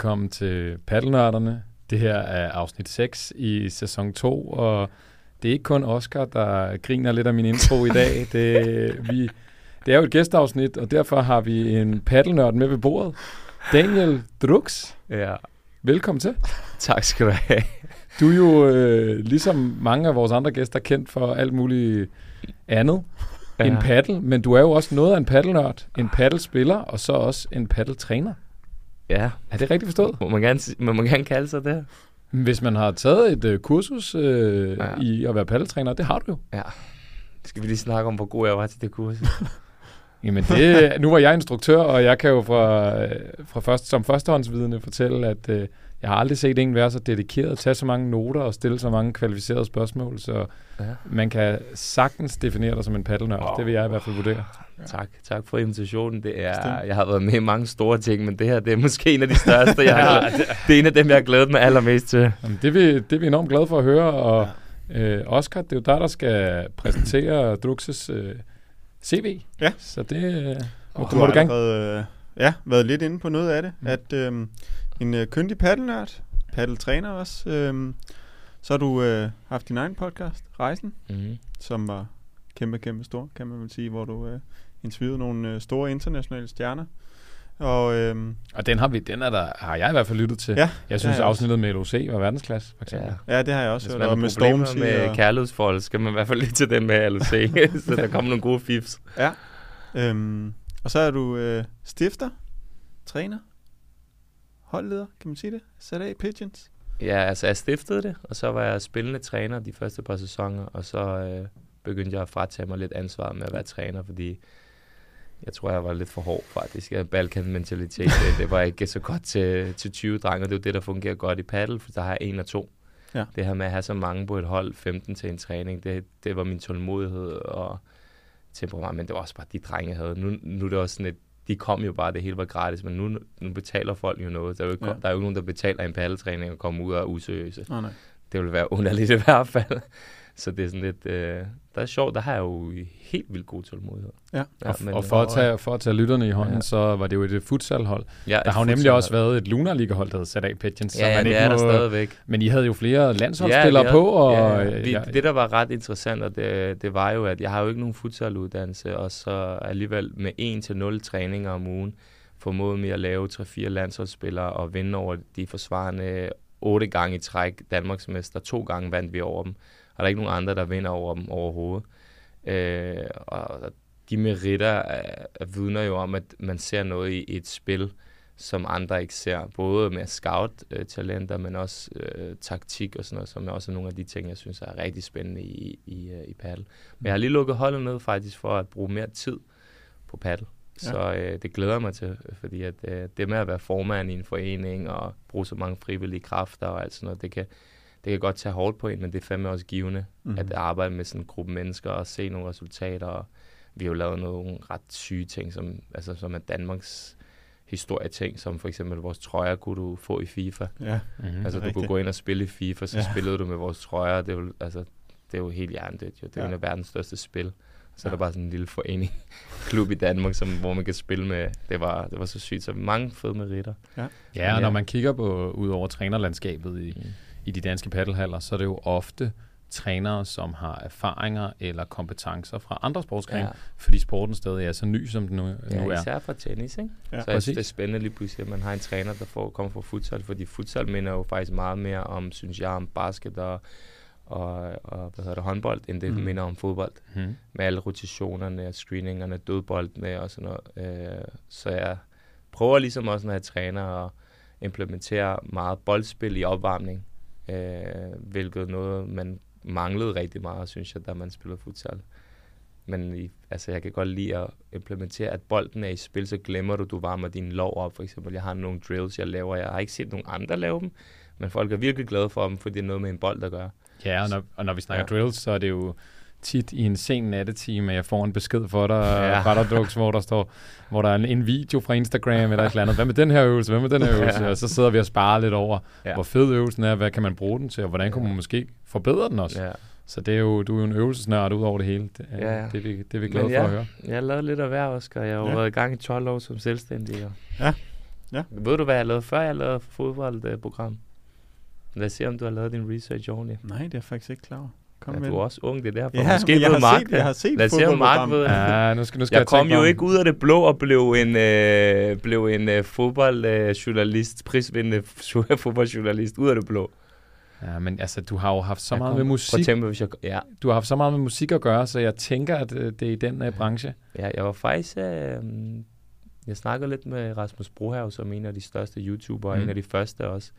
Velkommen til Paddelnørderne. Det her er afsnit 6 i sæson 2, og det er ikke kun Oscar, der griner lidt af min intro i dag. Det, vi, det er jo et gæsteafsnit, og derfor har vi en paddelnørd med ved bordet. Daniel Drux. Ja, Velkommen til. tak skal du have. Du er jo, øh, ligesom mange af vores andre gæster, kendt for alt muligt andet ja. end paddle, men du er jo også noget af en paddelnørd, en paddelspiller, og så også en paddeltræner. Ja, Er det rigtigt forstået? må man gerne, må man gerne kalde sig det? Hvis man har taget et øh, kursus øh, ja. I at være paddeltræner, det har du jo. Ja. Skal vi lige snakke om, hvor god jeg var til det kursus? Jamen det, nu var jeg instruktør, og jeg kan jo fra, øh, fra først, som førstehåndsvidende fortælle, at øh, jeg har aldrig set en være så dedikeret, tage så mange noter og stille så mange kvalificerede spørgsmål, så ja. man kan sagtens definere dig som en paddelnørd. Wow. Det vil jeg i hvert fald vurdere. Tak, tak for invitationen. Det er, Bestemt. jeg har været med i mange store ting, men det her det er måske en af de største. Jeg har, det er en af dem, jeg har glædet mig allermest til. Jamen, det, er vi, det er vi enormt glade for at høre, og øh, Oscar, det er jo dig, der skal præsentere Druxes øh, CV. Ja. Så det, øh, må, Og du må du gerne allerede, øh, ja, været lidt inde på noget af det. Mm. At øh, en øh, kyndig paddelnørd, paddeltræner også. Øh, så har du øh, haft din egen podcast, Rejsen, Mm. som var kæmpe, kæmpe stor, kan man vel sige, hvor du øh, interviewede nogle øh, store internationale stjerner. Og øh, Og den har, vi, den er der, har jeg i hvert fald lyttet til. ja, Jeg synes, afsnittet med LOC var verdensklasse, for eksempel. Ja. ja, det har jeg også Hvis hørt. Og med problemer Stormzy med og, kærlighedsforhold, skal man i hvert fald lige til dem med LOC, så der kommer nogle gode fifs. Ja. Øhm, og så er du øh, stifter, træner, holdleder, kan man sige det? Af Pigeons. Ja, altså jeg stiftede det, og så var jeg spillende træner de første par sæsoner, og så øh, begyndte jeg at fratage mig lidt ansvar med at være træner, fordi jeg tror, jeg var lidt for hård faktisk. Jeg Balkan-mentalitet. det, det var ikke så godt til, til 20 drenge, det er jo det, der fungerer godt i paddle, for der har jeg en og to. Ja. Det her med at have så mange på et hold, 15 til en træning, det, det var min tålmodighed og temperament, men det var også bare de drenge, jeg havde. Nu, nu er det også sådan et, de kom jo bare, det hele var gratis, men nu, nu betaler folk jo noget. Der er jo ikke, Ja. der er jo ikke nogen, der betaler en paddeltræning og kommer ud og er useriøse. Nej, nej. Det vil være underligt i hvert fald. Så det er sådan lidt, øh, der er sjovt, der har jeg jo helt vildt god tålmodighed. Ja. Og, men, og for, at tage, for at tage lytterne i hånden, ja. Ja. så var det jo et futsalhold. ja, Der har jo nemlig også været et Lunar Liga-hold, der havde sat af Pigeons. så Ja, ja man det ikke er der må- stadigvæk. Men I havde jo flere landsholdsspillere vi på, og ja, vi, ja, det, der var ret interessant, og det, det var jo, at jeg har jo ikke nogen futsaluddannelse, og så alligevel med 1 til 0 træninger om ugen, formåede med at lave 3-4 landsholdsspillere og vinde over de forsvarende otte gange i træk Danmarksmester. To gange vandt vi over dem, og der er ikke nogen andre, der vinder over dem overhovedet. Øh, og de meritter er, er vidner jo om, at man ser noget i et spil, som andre ikke ser. Både med scout-talenter, men også øh, taktik og sådan noget, som er også nogle af de ting, jeg synes er rigtig spændende i, i, øh, i paddle. Men jeg har lige lukket holdet ned faktisk for at bruge mere tid på paddle. Så øh, det glæder mig til, fordi at, øh, det med at være formand i en forening og bruge så mange frivillige kræfter og alt sådan noget, det kan, det kan godt tage hårdt på en, men det er fandme også givende mm-hmm. at arbejde med sådan en gruppe mennesker og se nogle resultater. Og vi har jo lavet nogle ret syge ting, som, altså, som er Danmarks historieting, som for eksempel vores trøjer kunne du få i FIFA. Ja. mm-hmm. Altså du rigtigt. kunne gå ind og spille i FIFA, så Ja. ja. spillede du med vores trøjer. Det er jo, altså, det er jo helt hjernedødt. Jo. Det er Ja. ja. en af verdens største spil. Så Ja. er der bare sådan en lille forening, klub i Danmark, som, hvor man kan spille med. Det var, det var så sygt. Så mange fede meritter. Ja, og Ja. når man kigger på ud over trænerlandskabet i, Mm. I de danske paddelhaller, så er det jo ofte trænere, som har erfaringer eller kompetencer fra andre sportsgrene, ja. fordi sporten stadig er så ny, som den nu, ja, nu er. især fra tennis, ikke? Ja. Så jeg synes, det er spændende lige pludselig, at man har en træner, der får, kommer fra futsal, fordi futsal minder jo faktisk meget mere om, synes jeg, om basket og, og, og hvad hedder det, håndbold, end det Mm. mm. minder om fodbold. Hmm. med alle rotationerne og screeningerne, dødboldene og sådan noget. Øh, så jeg prøver ligesom også, når jeg træner, at implementere meget boldspil i opvarmning, øh, hvilket noget, man manglede rigtig meget, synes jeg, da man spillede futsal. Men i, altså, jeg kan godt lide at implementere, at bolden er i spil, så glemmer du, du varmer din lov op, for eksempel. Jeg har nogle drills, jeg laver. Jeg har ikke set nogen andre lave dem, men folk er virkelig glade for dem, fordi det er noget med en bold at gøre. Ja, og når, og når vi snakker. Ja. drills, så er det jo tit i en sen nattetime, at jeg får en besked for dig, Ja. ja. Ratterdux, hvor der står, hvor der er en, en video fra Instagram eller et eller andet. Hvad med den her øvelse? Hvad med den her øvelse? Ja. Og så sidder vi og sparer lidt over, ja. Ja. hvor fed øvelsen er, hvad kan man bruge den til, og hvordan kunne Ja. man måske forbedre den også. Ja. Ja. Så det er jo, du er jo en øvelsesnørd ud over det hele. Det, Ja, ja. ja. det, er vi, det er vi glade Men for ja. at høre. Jeg har lavet lidt af hver, Oscar. Jeg har jo Ja. været i gang i 12 år som selvstændig. Og Ja. Ved du, hvad jeg lavede før jeg lavede fodboldprogram? Lad os se, om du har lavet din research ordentligt. Nej, det er jeg faktisk ikke klar over. Kom Ja, du er også ung, det er derfor. Ja, Måske jeg ved har, Mark set, det. jeg har set Lad os se, om Mark ved det. Ja, nu skal, nu skal Jeg jeg, kom jo om. ikke ud af det blå og blev en, øh, blev en øh, fodboldjournalist, prisvindende fodboldjournalist ud af det blå. Ja, men altså, du har jo haft så Jeg meget kom- med Prøv at musik. tænke, hvis jeg, ja, Du har haft så meget med musik at gøre, så jeg tænker, at øh, det er i den uh, branche. ja, jeg var faktisk... Øh, jeg snakkede lidt med Rasmus Brohav, som en af de største YouTubere, og Mm. en af de første også,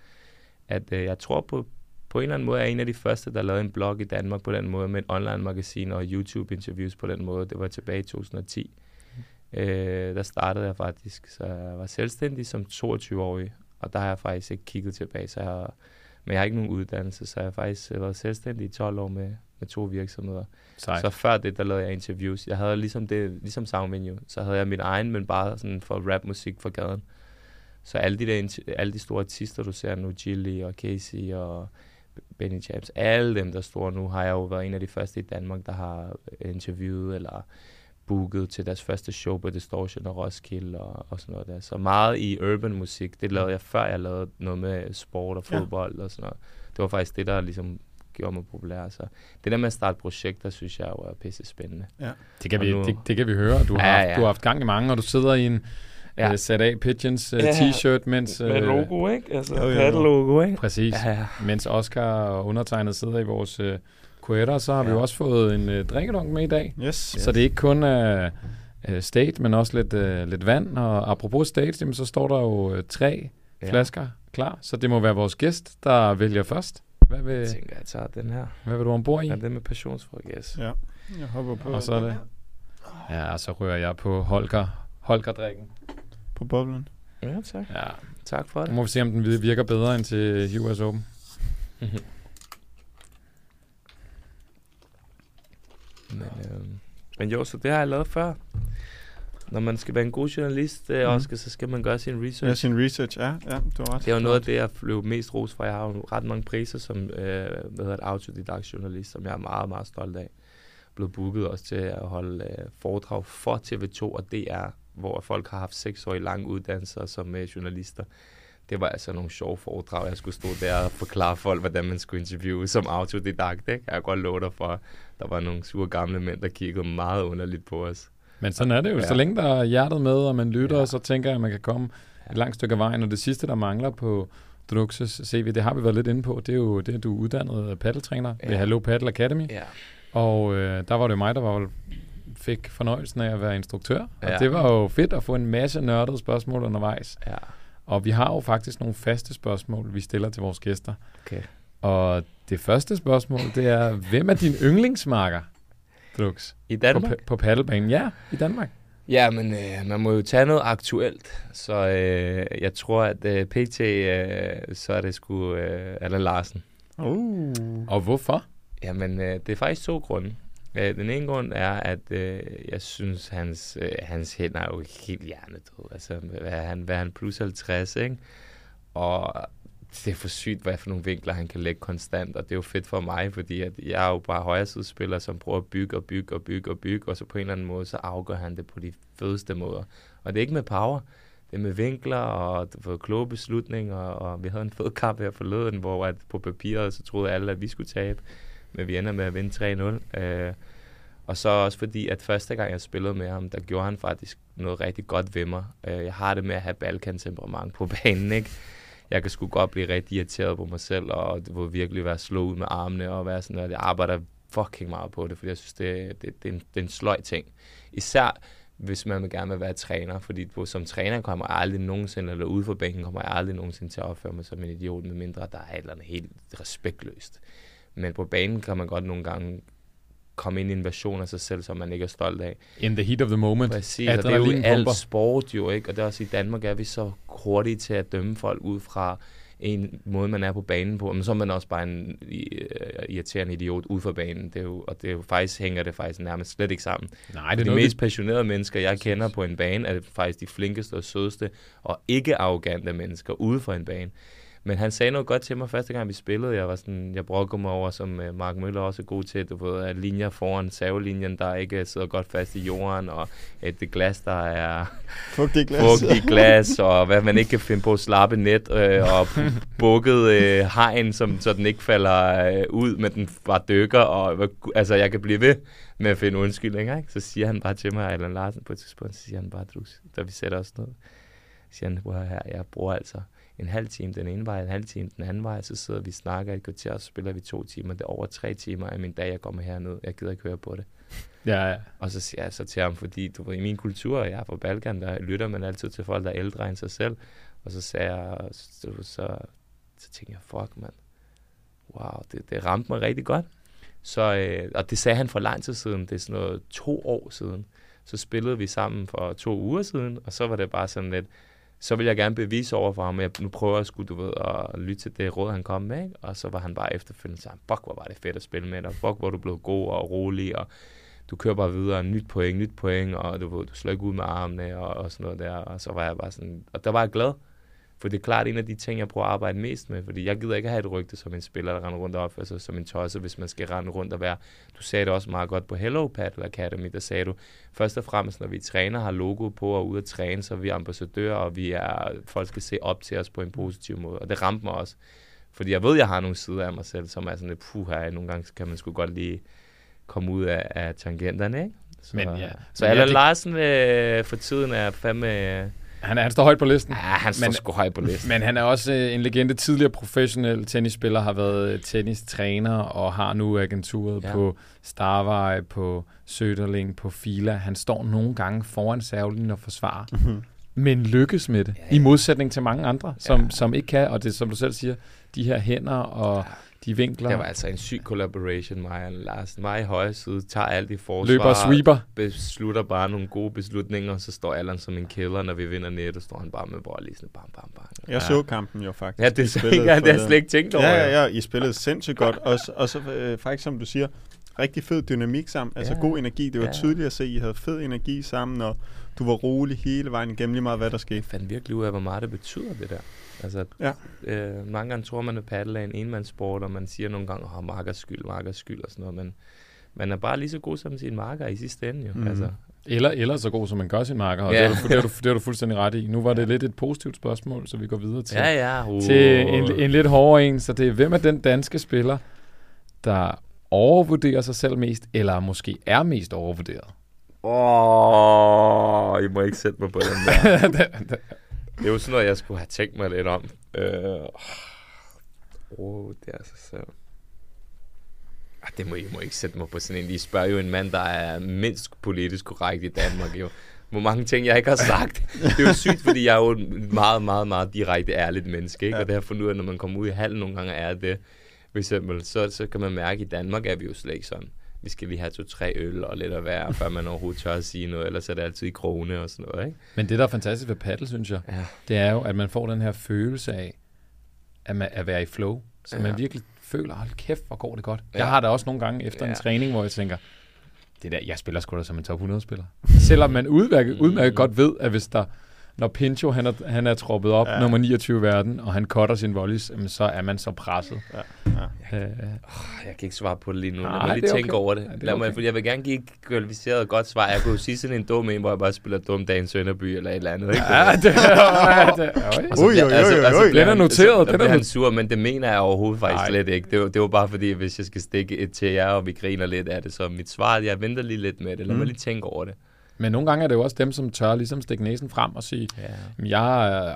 at øh, jeg tror på, på en eller anden måde er en af de første, der lavede en blog i Danmark på den måde, med et online-magasin og YouTube-interviews på den måde. Det var tilbage i 2010. Øh, der startede jeg faktisk, så jeg var selvstændig som 22-årig, og der har jeg faktisk ikke kigget tilbage, så jeg har, men jeg har ikke nogen uddannelse, så jeg har faktisk øh, været selvstændig i 12 år med, med to virksomheder. Sejt. Så før det, der lavede jeg interviews. Jeg havde ligesom det, ligesom Soundvenue, så havde jeg min egen, men bare sådan for rapmusik for gaden. Så alle de, der, alle de store artister, du ser nu, Gilly og Casey og Benny James, alle dem, der er store nu, har jeg jo været en af de første i Danmark, der har interviewet eller booket til deres første show på Distortion og Roskilde og, og sådan noget der. Så meget i urban musik, det lavede jeg før jeg lavede noget med sport og Ja. fodbold og sådan noget. Det var faktisk det, der ligesom gjorde mig populær. Så det der med at starte projekter, synes jeg jo er pisse spændende. Det kan, Og vi, nu- det, det kan vi høre. Du har, Ja, haft, ja. du har haft gang i mange, og du sidder i en Ja. uh, sat af Pigeons uh, Ja. t-shirt, mens, Med øh, logo, ikke? Altså, Jo, jo, jo. paddle-logo, ikke? præcis, Ja, ja. mens Oscar og undertegnet sidder i vores uh, kuetter, så har ja. vi jo også fået en uh, drikkedunk med i dag. Yes. Så det er ikke kun uh, state, men også lidt, uh, lidt vand. Og apropos state, jamen, så står der jo uh, tre Ja. flasker klar, så det må være vores gæst, der vælger først. Hvad vil, Jeg tænker, jeg tager den her. hvad vil du ombord i? Ja, den med passionsfrugt, yes. Ja, jeg hopper på, Og så er det. Ja, så rører jeg på Holger. Holger-drikken. På boblen. Ja, tak. Ja, Tak for nu det. må vi se, om den virker bedre end til US Open. men, øh, men jo, så det har jeg lavet før. Når man skal være en god journalist, øh, Mhm. Oscar, så skal man gøre sin research. Ja, sin research, ja, ja, du har ret. Det er jo noget af det, jeg blev mest ros for. Jeg har jo ret mange priser som øh, hvad hedder det, autodidakt journalist, som jeg er meget, meget stolt af. Blevet booket også til at holde øh, foredrag for TV2 og DR, hvor folk har haft seks år i lange uddannelser som øh, journalister. Det var altså nogle sjove foredrag. Jeg skulle stå der og forklare folk, hvordan man skulle interviewe som autodidakt. Ikke? Jeg kan godt love dig for, der var nogle sure gamle mænd, der kiggede meget underligt på os. Men sådan er det jo. Ja. Så længe der er hjertet med, og man lytter, Ja. så tænker jeg, at man kan komme et langt stykke af vejen. Og det sidste, der mangler på Druxes CV, det har vi været lidt inde på, det er jo det, at du er uddannet paddeltræner ja. ved. Hello Paddle Academy. Ja. Og øh, der var det jo mig, der var, fik fornøjelsen af at være instruktør. Og Ja. det var jo fedt at få en masse nørdede spørgsmål undervejs. ja. Og vi har jo faktisk nogle faste spørgsmål, vi stiller til vores gæster. Okay. Og det første spørgsmål, det er, hvem er din yndlingsmarker, Drux? I På, Danmark? pa- på paddelbanen? Ja, i Danmark. Ja, men øh, man må jo tage noget aktuelt. Så øh, jeg tror, at øh, PT, øh, så er det sgu øh, Allan Larsen. Uh. Og hvorfor? Jamen, øh, det er faktisk to grunde. Øh, den ene grund er, at øh, jeg synes, hans, øh, hans hænder er jo helt hjernedød. Altså, hvad er han, hvad er han plus 50, ikke? Og det er for sygt, hvad for nogle vinkler han kan lægge konstant, og det er jo fedt for mig, fordi at jeg er jo bare højresidsspiller, som prøver at bygge og bygge og bygge og bygge, og så på en eller anden måde, så afgør han det på de fedeste måder. Og det er ikke med power, det er med vinkler og for kloge beslutninger, og vi havde en fed kamp her forleden, hvor at på papiret, så troede alle, at vi skulle tabe, men vi ender med at vinde 3-0. Øh, og så også fordi, at første gang jeg spillede med ham, der gjorde han faktisk noget rigtig godt ved mig. Øh, jeg har det med at have balkan-temperament på banen, ikke? Jeg kan sgu godt blive rigtig irriteret på mig selv, og det vil virkelig være slå ud med armene, og være sådan, at jeg arbejder fucking meget på det, fordi jeg synes, det, det, det, er, en, det er en sløj ting. Især hvis man vil gerne vil være træner, fordi på, som træner kommer jeg aldrig nogensinde, eller ude for bænken kommer jeg aldrig nogensinde til at opføre mig som en idiot, medmindre der er et eller andet helt respektløst. Men på banen kan man godt nogle gange komme ind i en version af sig selv, som man ikke er stolt af. In the heat of the moment. Præcis, og det er jo alt sport jo, ikke? Og det er også i Danmark, er vi så hurtige til at dømme folk ud fra en måde, man er på banen på. Men så er man også bare en øh, irriterende idiot ud fra banen. Det er jo, og det er jo faktisk, hænger det faktisk nærmest slet ikke sammen. Nej, De mest passionerede mennesker, jeg kender på en bane, er faktisk de flinkeste og sødeste og ikke arrogante mennesker ude for en bane. Men han sagde noget godt til mig første gang, vi spillede. Jeg var sådan, jeg brokkede mig over, som uh, Mark Møller også er god til, du ved, at linjer foran savelinjen, der ikke sidder godt fast i jorden, og et det glas, der er Fugtig glas. fugtig glas, og hvad man ikke kan finde på, slappe net, øh, og bukket øh, hegn, som, så den ikke falder øh, ud, men den bare dykker, og altså, jeg kan blive ved med at finde undskyldninger, ikke? Så siger han bare til mig, Allan Larsen på et tidspunkt, så siger han bare, da vi sætter os ned, siger han, "Prøv at høre her, jeg bruger altså en halv time den ene vej, en halv time den anden vej, så sidder vi og snakker et kvarter, og så spiller vi to timer. Det er over tre timer af min dag, jeg kommer herned. Jeg gider ikke høre på det. Ja, ja. Og så siger jeg så til ham, fordi du ved, i min kultur, jeg er fra Balkan, der lytter man altid til folk, der er ældre end sig selv. Og så sagde jeg, så, så, så tænkte jeg, fuck mand, wow, det, det ramte mig rigtig godt. Så, øh, og det sagde han for lang tid siden, det er sådan noget to år siden. Så spillede vi sammen for to uger siden, og så var det bare sådan lidt, så vil jeg gerne bevise over for ham, at jeg nu prøver jeg sgu, du ved, at lytte til det råd, han kom med, ikke? Og så var han bare efterfølgende sådan, fuck, hvor var det fedt at spille med dig, fuck, hvor du blev god og rolig, og du kører bare videre, nyt point, nyt point, og du, ved, du slår ikke ud med armene og, og sådan noget der, og så var jeg bare sådan, og der var jeg glad, for det er klart en af de ting, jeg prøver at arbejde mest med, fordi jeg gider ikke have et rygte som en spiller, der render rundt og opfører sig som en tosse, hvis man skal rende rundt og være. Du sagde det også meget godt på Hello Paddle Academy, der sagde du, først og fremmest, når vi træner, har logo på og ude at træne, så er vi ambassadører, og vi er, folk skal se op til os på en positiv måde, og det ramte mig også. Fordi jeg ved, jeg har nogle sider af mig selv, som er sådan lidt, puh her, nogle gange kan man sgu godt lige komme ud af, af tangenterne, ikke? Så, Men ja. Så Men ja, Allan det- Larsen øh, for tiden er fandme... Øh, Han, er, han står højt på listen. ja, han står Men- sgu højt på listen. Men han er også øh, en legende, tidligere professionel tennisspiller, har været øh, tennistræner og har nu agenturet Ja. på Starvej, på Söderling, på Fila. Han står nogle gange foran servelinjen og forsvarer, Mhm. men lykkes med det, ja, ja. i modsætning til mange andre, som, Ja. som ikke kan. Og det som du selv siger, de her hænder og Ja. De vinkler, Det var altså en syg collaboration, mig og Larsen. Mig i højre side tager alt i forsvar. løber og sweeper. beslutter bare nogle gode beslutninger, så står Allan som en killer, når vi vinder net, og står han bare med bold lige sådan bam, bam, bam. Jeg Ja. så kampen jo faktisk. Ja, det er så engang, det har jeg slet ikke tænkt over. Ja, ja, ja, I spillede sindssygt godt. Og, og så øh, faktisk, som du siger, rigtig fed dynamik sammen. Altså Ja. god energi. Det var Ja. tydeligt at se, at I havde fed energi sammen, og du var rolig hele vejen igennem lige meget, hvad der skete. Jeg fandt virkelig ud af, hvor meget det betyder, det der. Altså, Ja. øh, mange gange tror man, at paddle er en enmandssport, og man siger nogle gange, at oh, markers skyld, markers skyld og sådan noget, men man er bare lige så god som sin marker i sidste ende, jo. Mm. Altså, Eller, eller så god, som man gør sin marker. Og Ja. det, har du, det, har du, det har du fuldstændig ret i. Nu var det lidt et positivt spørgsmål, så vi går videre til, ja, ja. Uh. til en, en lidt hårdere en. Så det er, hvem er den danske spiller, der overvurderer sig selv mest, eller måske er mest overvurderet? Åh, oh, I må ikke sætte mig på den der. det er jo sådan noget, jeg skulle have tænkt mig lidt om. Øh, oh, det er så... Ah, det må I må ikke sætte mig på sådan en. I spørger jo en mand, der er mindst politisk korrekt i Danmark, jo. Hvor mange ting, jeg ikke har sagt. Det er jo sygt, fordi jeg er jo et meget, meget, meget direkte ærligt menneske, ikke? Ja. Og det har fundet ud af, når man kommer ud i hallen nogle gange er det. For eksempel, så, så kan man mærke, at i Danmark er vi jo slet ikke sådan. Vi skal lige have to-tre øl og lidt at være, før man overhovedet tør at sige noget. Ellers er det altid i krone og sådan noget, ikke? Men det, der er fantastisk ved paddle, synes jeg, Ja. det er jo, at man får den her følelse af, at, man, at være i flow. Så Ja. man virkelig føler, hold kæft, hvor går det godt. Ja. Jeg har det også nogle gange efter en Ja. træning, hvor jeg tænker, det der, jeg spiller sgu da som en top 100-spiller. Selvom man udmærket, Mm. udmærket godt ved, at hvis der, når Pincho han er, han er troppet op, Ja. ja. nummer 29 i verden, og han cutter sin volleys, så er man så presset. Ja. Øh, Jeg kan ikke svare på det lige nu. Lad mig lige det er tænke okay. over det. Ja, det er Lad mig, okay. jeg vil gerne give et kvalificeret godt svar. Jeg kunne sige sådan en dum en, hvor jeg bare spiller dum dagen Sønderby eller et eller andet. Ikke? ja, det, ja, så Ui, bliver- ui, ui, ui. bliver Den er noteret, den er han sur, men det mener jeg overhovedet faktisk Nej. slet ikke. Det var, det var bare fordi, hvis jeg skal stikke et til jer, og vi griner lidt af det, så mit svar, jeg venter lige lidt med det. Lad Mm. mig lige tænke over det. Men nogle gange er det jo også dem, som tør ligesom stikke næsen frem og sige, Ja. "Jamen, jeg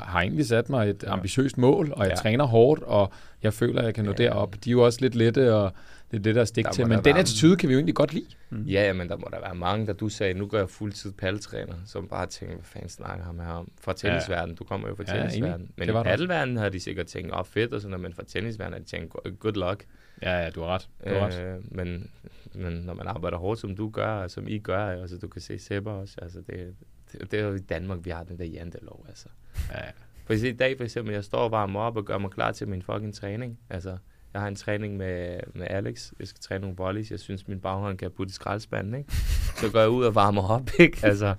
øh, har egentlig sat mig et ambitiøst mål, og jeg Ja. træner hårdt, og jeg føler, at jeg kan nå Ja. derop. De er jo også lidt lette og lidt lettere at stikke Der til, må men den attitude kan vi jo egentlig godt lide. Ja, ja, men der må der være mange, der du sagde, nu gør jeg fuldtid palletræner, som bare tænker, hvad fanden snakker ham her om? Fra tennisverdenen, du kommer jo fra Ja, tennisverdenen. Men Det i paddelverdenen har de sikkert tænkt, åh oh, fedt og sådan noget, men fra tennisverdenen har de tænkt, good luck. Ja, ja, du har ret. Du har ret. Øh, men, men når man arbejder hårdt, som du gør, og som I gør, altså du kan se Sepper også, altså det, det, det er jo i Danmark, vi har den der jantelov, altså. Ja, ja. For i dag for eksempel, jeg står og varmer op og gør mig klar til min fucking træning. Altså, jeg har en træning med, med Alex. Jeg skal træne nogle volleys. Jeg synes, min baghånd kan putte i skraldespanden, ikke? så går jeg ud og varmer op, ikke? Altså,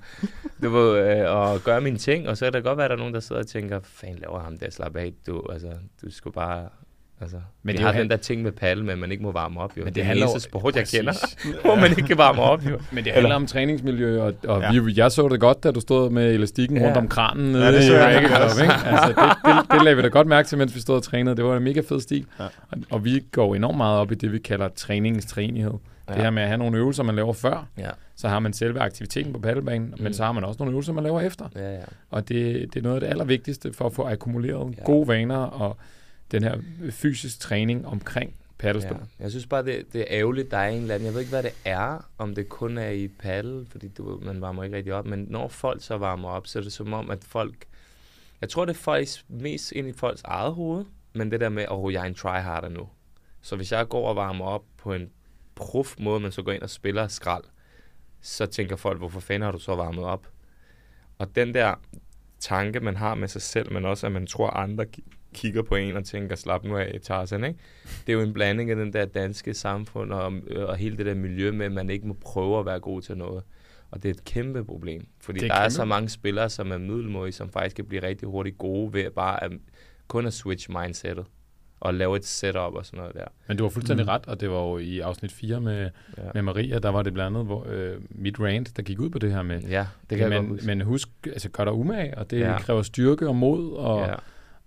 du ved, øh, og gør mine ting, og så kan der godt være, at der er nogen, der sidder og tænker, fanden laver ham der, slap af, du, altså, du skulle bare Altså, men det har den der ting med paddle med, at man ikke må varme op. Jo. Men det, det er handler sport, jeg præcis. kender, hvor man ikke kan varme op. Jo. Men det handler om træningsmiljø, og, og ja. vi, jeg så det godt, da du stod med elastikken ja. rundt om kranen nede ja, det så jeg ikke. Altså, det, det, det lagde vi da godt mærke til, mens vi stod og trænede. Det var en mega fed stil. Ja. Og, og vi går enormt meget op i det, vi kalder træningstræenighed. Ja. Det her med at have nogle øvelser, man laver før. Ja. Så har man selve aktiviteten på paddlebanen, mm. men så har man også nogle øvelser, man laver efter. Ja, ja. Og det, det er noget af det allervigtigste for at få akkumuleret ja. gode vaner og den her fysisk træning omkring paddelstol. Ja. Jeg synes bare, det, det er ærgerligt, der er en eller anden. Jeg ved ikke, hvad det er, om det kun er i paddle, fordi du, man varmer ikke rigtig op, men når folk så varmer op, så er det som om, at folk... Jeg tror, det er faktisk mest ind i folks eget hoved, men det der med, at oh, jeg er en tryharder nu. Så hvis jeg går og varmer op på en prof måde, men så går ind og spiller skrald, så tænker folk, hvorfor fanden har du så varmet op? Og den der tanke, man har med sig selv, men også at man tror, andre kigger på en og tænker, slap nu af, Tarzan, ikke? Det er jo en blanding af den der danske samfund og, øh, og hele det der miljø med, at man ikke må prøve at være god til noget. Og det er et kæmpe problem, fordi er der kæmpe. er så mange spillere, som er middelmåde, som faktisk kan blive rigtig hurtigt gode ved bare at, kun at switch mindsetet og lave et setup og sådan noget der. Men du var fuldstændig mm. ret, og det var jo i afsnit 4 med, ja. med Maria, der var det blandt andet hvor, øh, mit rant, der gik ud på det her med, ja, det kan men, men husk, altså gør dig umage, og det ja. kræver styrke og mod, og, ja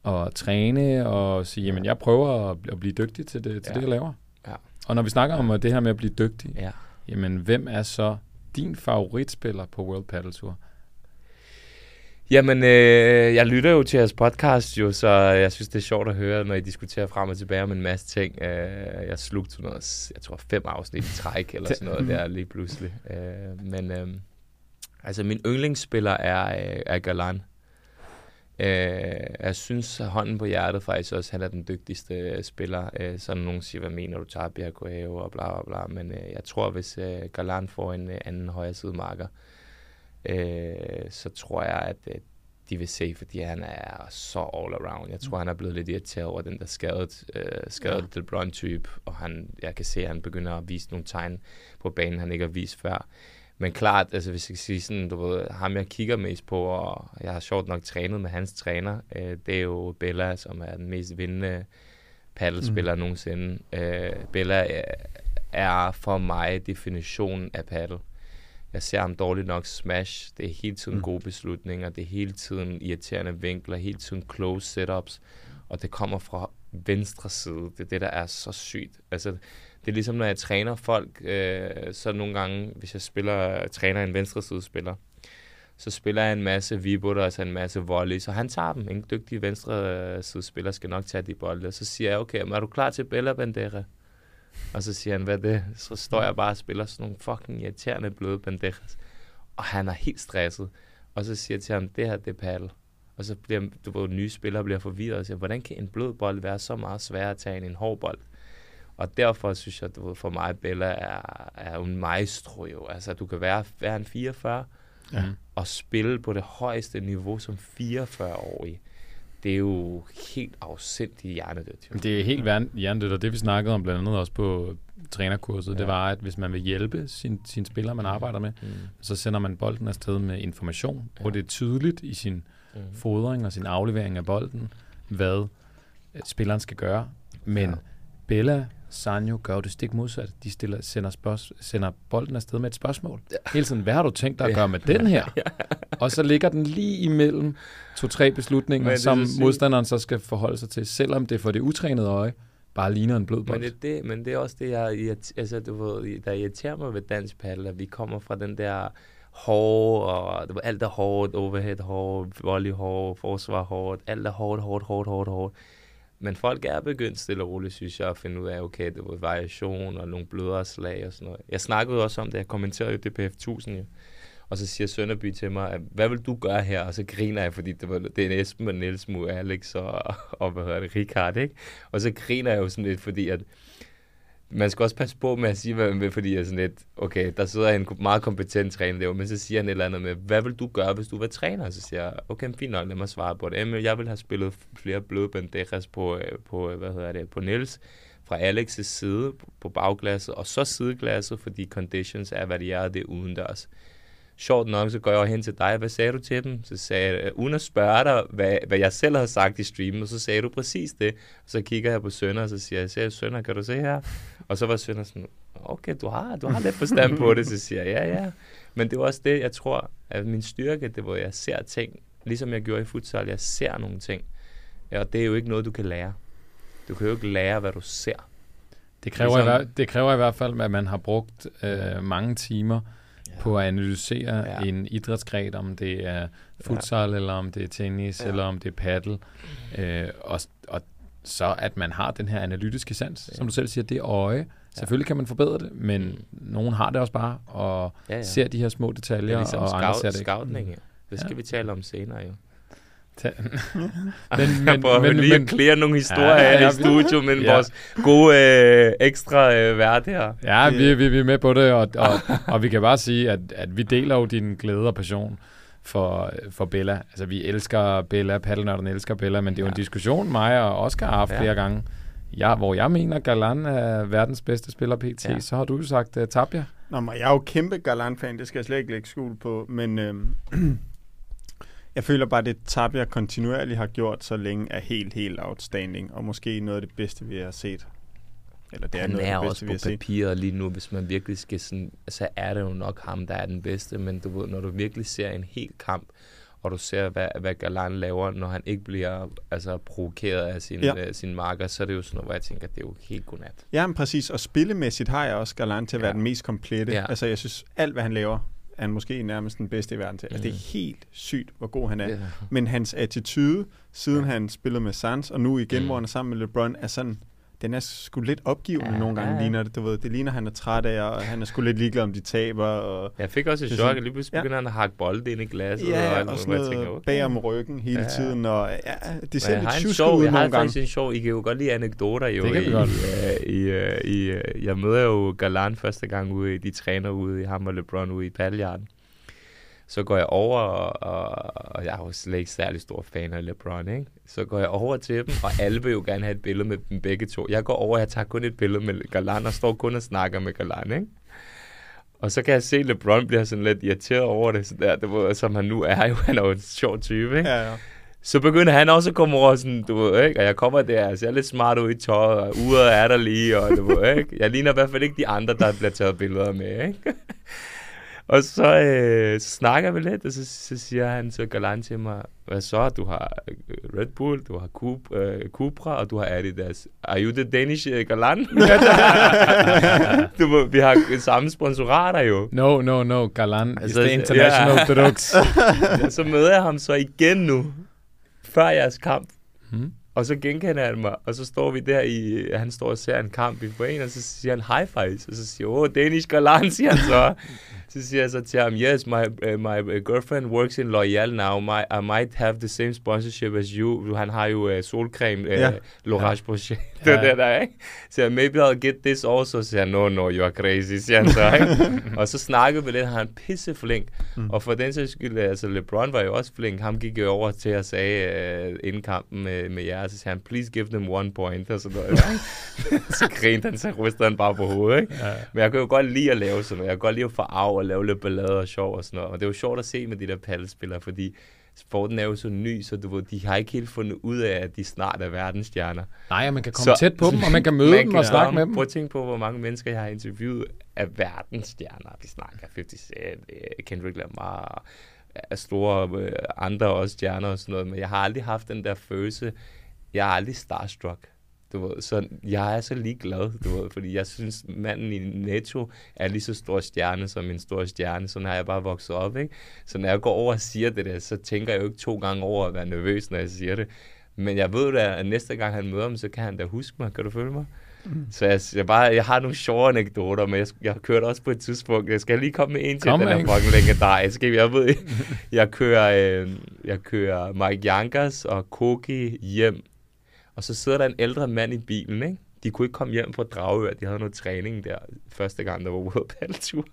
og træne og sige, jamen jeg prøver at, at blive dygtig til det, til ja. det jeg laver. Ja. Og når vi snakker om det her med at blive dygtig, ja. jamen hvem er så din favoritspiller på World Paddle Tour? Jamen, øh, jeg lytter jo til jeres podcast jo, så jeg synes, det er sjovt at høre, når I diskuterer frem og tilbage om en masse ting. Øh, jeg slugte noget, jeg tror fem afsnit i træk eller sådan noget der lige pludselig. Øh, men øh, altså, min yndlingsspiller er, øh, er Galan. Øh, jeg synes, hånden på hjertet faktisk også, han er den dygtigste øh, spiller. Øh, så nogen siger, hvad mener du, Tabia Coelho og bla bla bla. Men øh, jeg tror, hvis øh, Galan får en øh, anden højre side marker, øh, så tror jeg, at øh, de vil se, fordi han er så all around. Jeg tror, han er blevet lidt irriteret over den der skadet, øh, skadet ja. LeBron-type, og han, jeg kan se, at han begynder at vise nogle tegn på banen, han ikke har vist før. Men klart, altså hvis jeg kan sige sådan, du ved, ham jeg kigger mest på, og jeg har sjovt nok trænet med hans træner, øh, det er jo Bella, som er den mest vindende paddelspiller mm. nogensinde. Øh, Bella er for mig definitionen af paddle. Jeg ser ham dårligt nok smash. Det er hele tiden mm. gode beslutninger. Det er hele tiden irriterende vinkler. Hele tiden close setups. Og det kommer fra venstre side. Det er det, der er så sygt. Altså, det er ligesom, når jeg træner folk, øh, så nogle gange, hvis jeg spiller, træner en venstresidespiller, spiller, så spiller jeg en masse vibutter, altså en masse volley, så han tager dem. En dygtig venstresidespiller spiller skal nok tage de bolde. Og så siger jeg, okay, men er du klar til Bella Bandera? Og så siger han, hvad er det? Så står jeg bare og spiller sådan nogle fucking irriterende bløde banderas. Og han er helt stresset. Og så siger jeg til ham, det her, det er paddle. Og så bliver du ved, nye spillere bliver forvirret og siger, hvordan kan en blød bold være så meget sværere at tage end en hård bold? Og derfor synes jeg, at for mig, Bella er, er en maestro jo. Altså, du kan være, være en 44 ja. og spille på det højeste niveau som 44-årig. Det er jo helt afsindigt hjernedødt. Jo. Det er helt hjernedødt, og det vi snakkede om blandt andet også på trænerkurset, ja. det var, at hvis man vil hjælpe sin, sin spiller, man arbejder med, mm. så sender man bolden afsted med information, ja. hvor det er tydeligt i sin mm. fodring og sin aflevering af bolden, hvad spilleren skal gøre. Men ja. Bella Sanjo gør det stik modsat. De stiller, sender, spørg- sender bolden afsted med et spørgsmål. Ja. Hele tiden, hvad har du tænkt dig at gøre med den her? ja. Og så ligger den lige imellem to-tre beslutninger, som modstanderen så skal forholde sig til, selvom det for det utrænede øje bare ligner en blød bold. Men det, det, men det er også det, jeg, altså, du ved, der irriterer mig ved dansk paddle, at vi kommer fra den der hårde, og det var alt er hårdt, overhead hårdt, volley hårdt, forsvar hårdt, alt er hårdt, hårdt, hårdt, hårdt, hårdt. Men folk er begyndt stille og roligt, synes jeg, at finde ud af, okay, det var variation og nogle blødere slag og sådan noget. Jeg snakkede også om det, jeg kommenterede jo DPF 1000 jo. Og så siger Sønderby til mig, at, hvad vil du gøre her? Og så griner jeg, fordi det, var, det er Esben og Niels mod Alex og, og hvad hedder det, Richard, ikke? Og så griner jeg jo sådan lidt, fordi at man skal også passe på med at sige, hvad man vil, fordi jeg er sådan lidt, okay, der sidder en meget kompetent træner der, men så siger han et eller andet med, hvad vil du gøre, hvis du var træner? Så siger jeg, okay, fint nok, lad mig svare på det. Jamen, jeg vil have spillet flere bløde banderas på, øh, på, øh, hvad hedder det, på Niels, fra Alex' side på bagglasset, og så sideglasset, fordi conditions er, hvad de er, og det er udendørs. Sjovt nok, så går jeg hen til dig, hvad sagde du til dem? Så sagde jeg, uden at spørge dig, hvad, hvad jeg selv har sagt i streamen, og så sagde du præcis det. Og så kigger jeg på Sønder, og så siger jeg, jeg Sønder, kan du se her? Og så var Sønder sådan, okay, du har, du har lidt forstand på det. Så siger jeg, ja, ja. Men det var også det, jeg tror, at min styrke, det var, at jeg ser ting, ligesom jeg gjorde i futsal, jeg ser nogle ting. Og det er jo ikke noget, du kan lære. Du kan jo ikke lære, hvad du ser. Det kræver, ligesom, i, hver, det kræver i hvert fald, at man har brugt øh, mange timer. På at analysere ja. en idrætsgren, om det er futsal, ja. eller om det er tennis, ja. eller om det er paddle. Øh, og, og så at man har den her analytiske sans, ja. som du selv siger, det øje. Ja. Selvfølgelig kan man forbedre det, men mm. nogen har det også bare, og ja, ja. ser de her små detaljer, det er ligesom og andre ser det ikke. Det skal ja. vi tale om senere jo. men, men, prøver men, lige men, at klare nogle historier ja, ja, ja, i studio, men ja. vores gode øh, ekstra øh, vært her. Ja, vi, vi, vi er med på det, og, og, og vi kan bare sige, at, at vi deler jo din glæde og passion for, for Bella. Altså, vi elsker Bella, paddelnørden elsker Bella, men det er jo ja. en diskussion, mig og Oscar har haft ja. flere gange. Ja, hvor jeg mener, Galan er verdens bedste spiller pt., ja. så har du jo sagt uh, Tabia. Nå, men jeg er jo kæmpe Galan-fan, det skal jeg slet ikke lægge skuld på, men øh, jeg føler bare, at det Tabia kontinuerligt har gjort så længe er helt, helt outstanding, og måske noget af det bedste, vi har set. Eller det er han noget er af det bedste, også på papiret lige nu, hvis man virkelig skal sådan, så er det jo nok ham, der er den bedste, men du ved, når du virkelig ser en hel kamp, og du ser, hvad, hvad Galan laver, når han ikke bliver altså, provokeret af sin, ja. uh, sin marker, så er det jo sådan noget, hvor jeg tænker, det er jo helt godnat. Ja, men præcis, og spillemæssigt har jeg også Galan til at ja. være den mest komplette. Ja. Altså, jeg synes, alt hvad han laver, er han måske nærmest den bedste i verden til. Altså, det er helt sygt, hvor god han er. Yeah. Men hans attitude, siden han spillede med Suns, og nu igen, mm. hvor han er sammen med LeBron, er sådan den er sgu lidt opgivende ja, nogle gange, ja. ligner det. Du ved, det ligner, han er træt af, og han er sgu lidt ligeglad, om de taber. Og jeg fik også et chok, at lige pludselig begynder ja. han at hakke bolde ind i glasset. Ja, og, og sådan noget tænker, okay. bag om ryggen hele ja. tiden. Og, ja, det ser lidt tjusk ud Jeg har faktisk en sjov, I kan jo godt lide anekdoter jo. Det kan vi godt. I, i, i, i, jeg møder jo Galan første gang ude, de træner ude i ham og LeBron ude i Paddeljarden. Så går jeg over, og, og jeg er jo slet ikke særlig stor fan af LeBron, ikke? Så går jeg over til dem, og alle vil jo gerne have et billede med dem begge to. Jeg går over, og jeg tager kun et billede med Galan, og står kun og snakker med Galan, ikke? Og så kan jeg se, at LeBron bliver sådan lidt irriteret over det, så der, det var, som han nu er jo. Han er jo en sjov type, ikke? Ja, ja. Så begynder han også at komme over sådan, du ved, ikke? Og jeg kommer der, og ser lidt smart ud i tøjet, og uret er der lige, og du ved, ikke? Jeg ligner i hvert fald ikke de andre, der bliver taget billeder med, ikke? Og så, øh, så snakker vi lidt, og så, så siger han så galant til mig, hvad så, du har øh, Red Bull, du har Cup, øh, Cupra, og du har Adidas. Are you the Danish uh, Galant? du, vi har samme sponsorater jo. No, no, no, Galant altså, is the international yeah. drugs. ja, så møder jeg ham så igen nu, før jeres kamp. Hmm. Og så genkender han mig, og så står vi der i, han står og ser en kamp i foreningen, og så siger han high fives, og så siger åh, oh, Danish Galant, siger han så. Så siger jeg så til ham, yes, my, uh, my girlfriend works in L'Oreal now. My, I might have the same sponsorship as you. Han har jo uh, solcreme, uh, yeah. L'Orange det er det der, ikke? Så jeg, maybe I'll get this also. Så siger han, no, no, you're crazy, siger han så, ikke? og så snakkede vi lidt, han er pisse flink. Mm. Og for den sags skyld, altså LeBron var jo også flink. Ham gik jo over til at sige uh, inden kampen med, med jer, så siger han, please give them one point, og sådan noget. så grinte han, så rystede han bare på hovedet, ikke? Ja. Men jeg kan jo godt lide at lave sådan noget. Jeg kan godt lide at farve og lave lidt ballade og sjov og sådan noget. Og det er jo sjovt at se med de der paddelspillere, fordi sporten er jo så ny, så du ved, de har ikke helt fundet ud af, at de snart er verdensstjerner. Nej, og man kan komme så, tæt på dem, og man kan møde man dem og snakke med dem. Prøv at tænke på, hvor mange mennesker jeg har interviewet af verdensstjerner. Vi snakker 50 Cent, øh, Kendrick Lamar, store øh, andre også stjerner og sådan noget, men jeg har aldrig haft den der følelse, jeg er aldrig starstruck. Du ved, så jeg er så ligeglad, du ved, fordi jeg synes, manden i Netto er lige så stor stjerne som en stor stjerne. Sådan har jeg bare vokset op, ikke? Så når jeg går over og siger det der, så tænker jeg jo ikke to gange over at være nervøs, når jeg siger det. Men jeg ved da, at næste gang han møder mig, så kan han da huske mig. Kan du følge mig? Mm. Så jeg, jeg, bare, jeg har nogle sjove anekdoter, men jeg, jeg har kørt også på et tidspunkt. Jeg skal lige komme med en til, Kom den er fucking legendarisk. Jeg ved, jeg kører, øh, jeg kører Mike Jankers og Koki hjem og så sidder der en ældre mand i bilen, ikke? De kunne ikke komme hjem fra Dragør, de havde noget træning der første gang, der var World Paddeltour.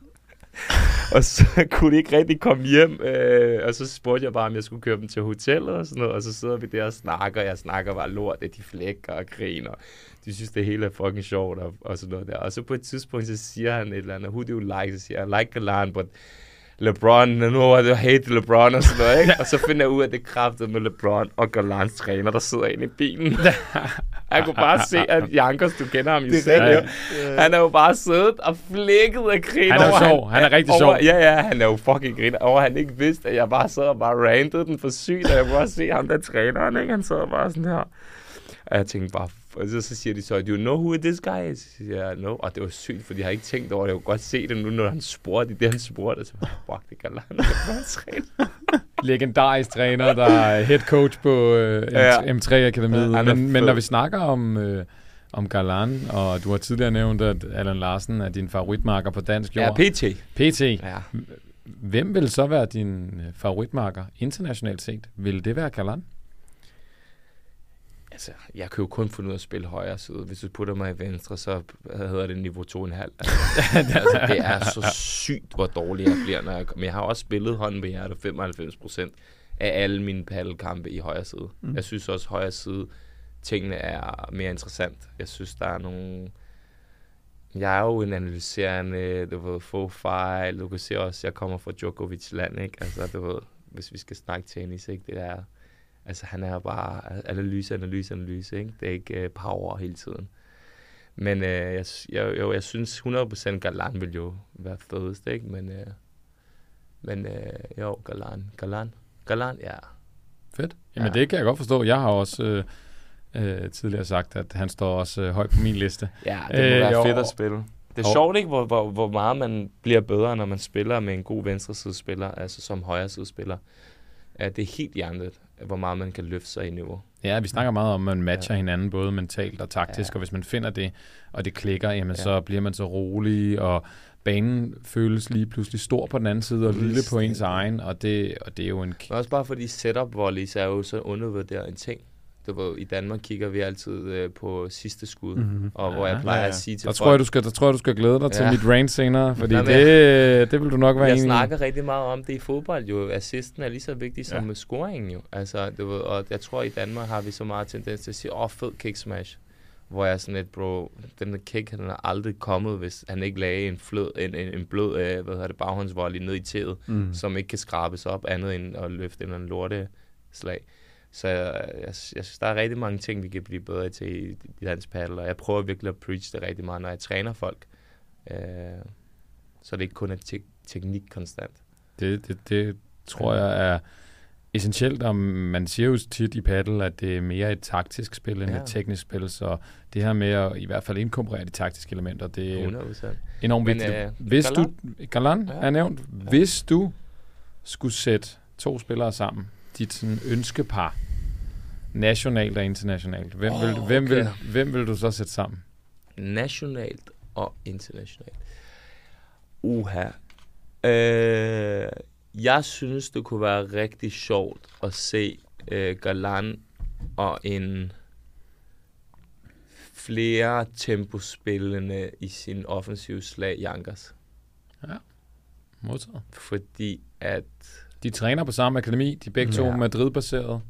og så kunne de ikke rigtig komme hjem, øh, og så spurgte jeg bare, om jeg skulle køre dem til hotellet og sådan noget, og så sidder vi der og snakker, jeg snakker bare lort, det de flækker og griner. De synes, det hele er fucking sjovt og, og sådan noget der. Og så på et tidspunkt, så siger han et eller andet, who do you like? Så siger han, I like Galan, but LeBron, nu er det hate LeBron og sådan noget, ikke? og så finder jeg ud af, at det kræfter med LeBron og Galans træner, der sidder inde i bilen. jeg kunne bare se, at Jankers, du kender ham i selv, ja. han er jo bare siddet og flækket af grin Han er jo sjov, han, han er rigtig over, sjov. Ja, ja, han er jo fucking grin over, han ikke vidste, at jeg bare sad og bare rantede den for sygt, og jeg kunne bare se ham der træneren, ikke? han sad bare sådan her. Og jeg tænkte bare, og så, så siger de så, do you know who this guy is? Så siger jeg, no. Og det var sygt, fordi jeg har ikke tænkt over det. Jeg kunne godt se det nu, når han spurgte. Det han spurgte. Så fuck, det kan han træner. Legendarisk træner, der er head coach på øh, M3 Akademiet. Ja, men, men når vi snakker om... Øh, om Galan, og du har tidligere nævnt, at Allan Larsen er din favoritmarker på dansk jord. Ja, PT. PT. Ja. Hvem vil så være din favoritmarker internationalt set? Vil det være Galan? Altså, jeg kan jo kun finde ud af at spille højre side. Hvis du putter mig i venstre, så hedder det niveau 2,5. Altså, det er så sygt, hvor dårlig jeg bliver. Når jeg, men jeg har også spillet hånden ved hjertet 95 procent af alle mine paddelkampe i højre side. Mm. Jeg synes også, at højre side tingene er mere interessant. Jeg synes, der er nogle... Jeg er jo en analyserende, du ved, få fejl. Du kan se også, at jeg kommer fra Djokovic land, ikke? Altså, du ved, hvis vi skal snakke tennis, ikke? Det er Altså han er bare analyse, analyse, analyse. Ikke? Det er ikke uh, power hele tiden. Men uh, jeg, jeg, jo, jeg synes 100% Galan vil jo være fedest, ikke? Men, uh, men uh, jo, Galan, Galan, Galan, ja. Fedt. Jamen ja. det kan jeg godt forstå. Jeg har også uh, uh, tidligere sagt, at han står også uh, højt på min liste. Ja, det må uh, være fedt at spille. Det er sjovt ikke, hvor, hvor, hvor meget man bliver bedre, når man spiller med en god venstresidespiller, altså som højresidespiller. Ja, det er helt hjernet hvor meget man kan løfte sig i niveau. Ja, vi snakker meget om, at man matcher ja. hinanden både mentalt og taktisk, ja. og hvis man finder det, og det klikker, jamen ja. så bliver man så rolig, og banen føles lige pludselig stor på den anden side, og lille på ens egen, og det, og det er jo en... Men også bare fordi setup volleys er jo så undervurderet en ting du ved, i Danmark kigger vi altid øh, på sidste skud, mm-hmm. og hvor ja, jeg plejer ja, ja. at sige til der folk... Tror jeg, du skal, der tror jeg, du skal glæde dig ja. til mit rant senere, fordi Jamen, det, det vil du nok være Jeg snakker rigtig meget om det i fodbold jo. Assisten er lige så vigtig som ja. scoringen jo. Altså, du ved, og jeg tror, i Danmark har vi så meget tendens til at sige, åh, oh, fed kick smash. Hvor jeg er sådan lidt, bro, den der kick, han er aldrig kommet, hvis han ikke lagde en, flød, en, en, en blød, øh, hvad hedder det, baghåndsvolley ned i tæet, mm. som ikke kan skrabes op andet end at løfte en eller anden lorte slag. Så jeg, jeg, jeg synes, der er rigtig mange ting, vi kan blive bedre til i, i dansk paddle, og jeg prøver virkelig at preach det rigtig meget, når jeg træner folk. Øh, så det ikke kun er te- teknik konstant. Det, det, det tror jeg er essentielt, og man siger jo tit i paddle, at det er mere et taktisk spil end ja. et teknisk spil, så det her med at i hvert fald inkorporere de taktiske elementer, det er 100%. enormt vigtigt. Men, øh, hvis Galan? du, Galan ja. er nævnt, ja. hvis du skulle sætte to spillere sammen, dit sådan, ønskepar, nationalt og internationalt, hvem, oh, vil, hvem, okay. vil, hvem vil du så sætte sammen? Nationalt og internationalt. Uha. Øh, jeg synes, det kunne være rigtig sjovt at se øh, Galan og en flere tempospillende i sin offensive slag Jankers. Ja, modtaget. Fordi at de træner på samme akademi, de er begge ja. to Madrid-baseret.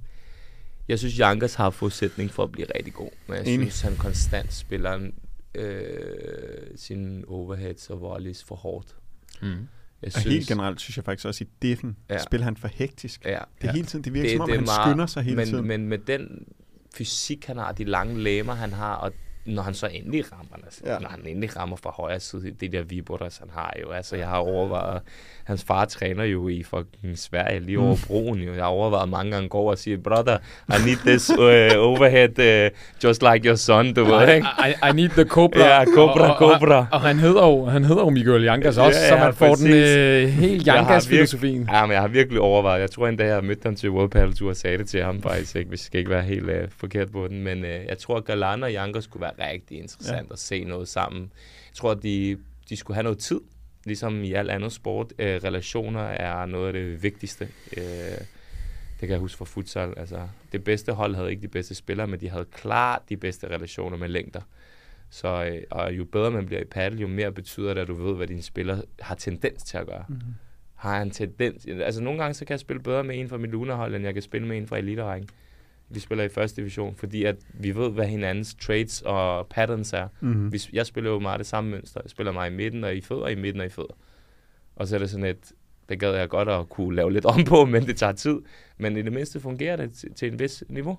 Jeg synes, Jankers har forudsætning for at blive rigtig god, men jeg Enig. synes, han konstant spiller øh, sin overheads og volleys for hårdt. Mm. Jeg synes, og helt generelt synes jeg faktisk også, i defen ja. spiller han for hektisk. Ja. Det er ja. hele tiden, det virker det, som om, det han meget, skynder sig hele men, tiden. Men med den fysik, han har, de lange læmer, han har, og når han så endelig rammer, altså, ja. når han endelig rammer fra højre side, det der vibrotors, han har jo, altså jeg har overvejet, hans far træner jo i fucking Sverige, lige over mm. broen jo, jeg har overvejet mange gange går og siger, brother, I need this uh, overhead, uh, just like your son, du ved, ikke? I, I need the cobra. Ja, cobra, og, cobra. Og, og, og, han hedder jo, han hedder jo Miguel Jankas også, ja, så man får præcis. den uh, helt Jankas-filosofien. Ja, men jeg har virkelig overvejet, jeg tror endda, jeg har mødt ham til World Paddle Tour og sagde det til ham faktisk, ikke, hvis jeg skal ikke være helt uh, forkert på den, men uh, jeg tror, at Galan og Jankas skulle være rigtig interessant ja. at se noget sammen. Jeg tror, at de, de skulle have noget tid, ligesom i alt andet sport. Øh, relationer er noget af det vigtigste. Øh, det kan jeg huske fra futsal. Altså, det bedste hold havde ikke de bedste spillere, men de havde klart de bedste relationer med længder. Så øh, og jo bedre man bliver i paddle, jo mere betyder det, at du ved, hvad din spiller har tendens til at gøre. Mm-hmm. Har en tendens... Altså nogle gange, så kan jeg spille bedre med en fra mit lunahold, end jeg kan spille med en fra eliterækken. Vi spiller i første division, fordi at vi ved, hvad hinandens trades og patterns er. Mm-hmm. Hvis, jeg spiller jo meget det samme mønster. Jeg spiller mig i midten og i fødder, i midten og i fødder. Og så er det sådan et, det gad jeg godt at kunne lave lidt om på, men det tager tid. Men i det mindste fungerer det til, til en vis niveau.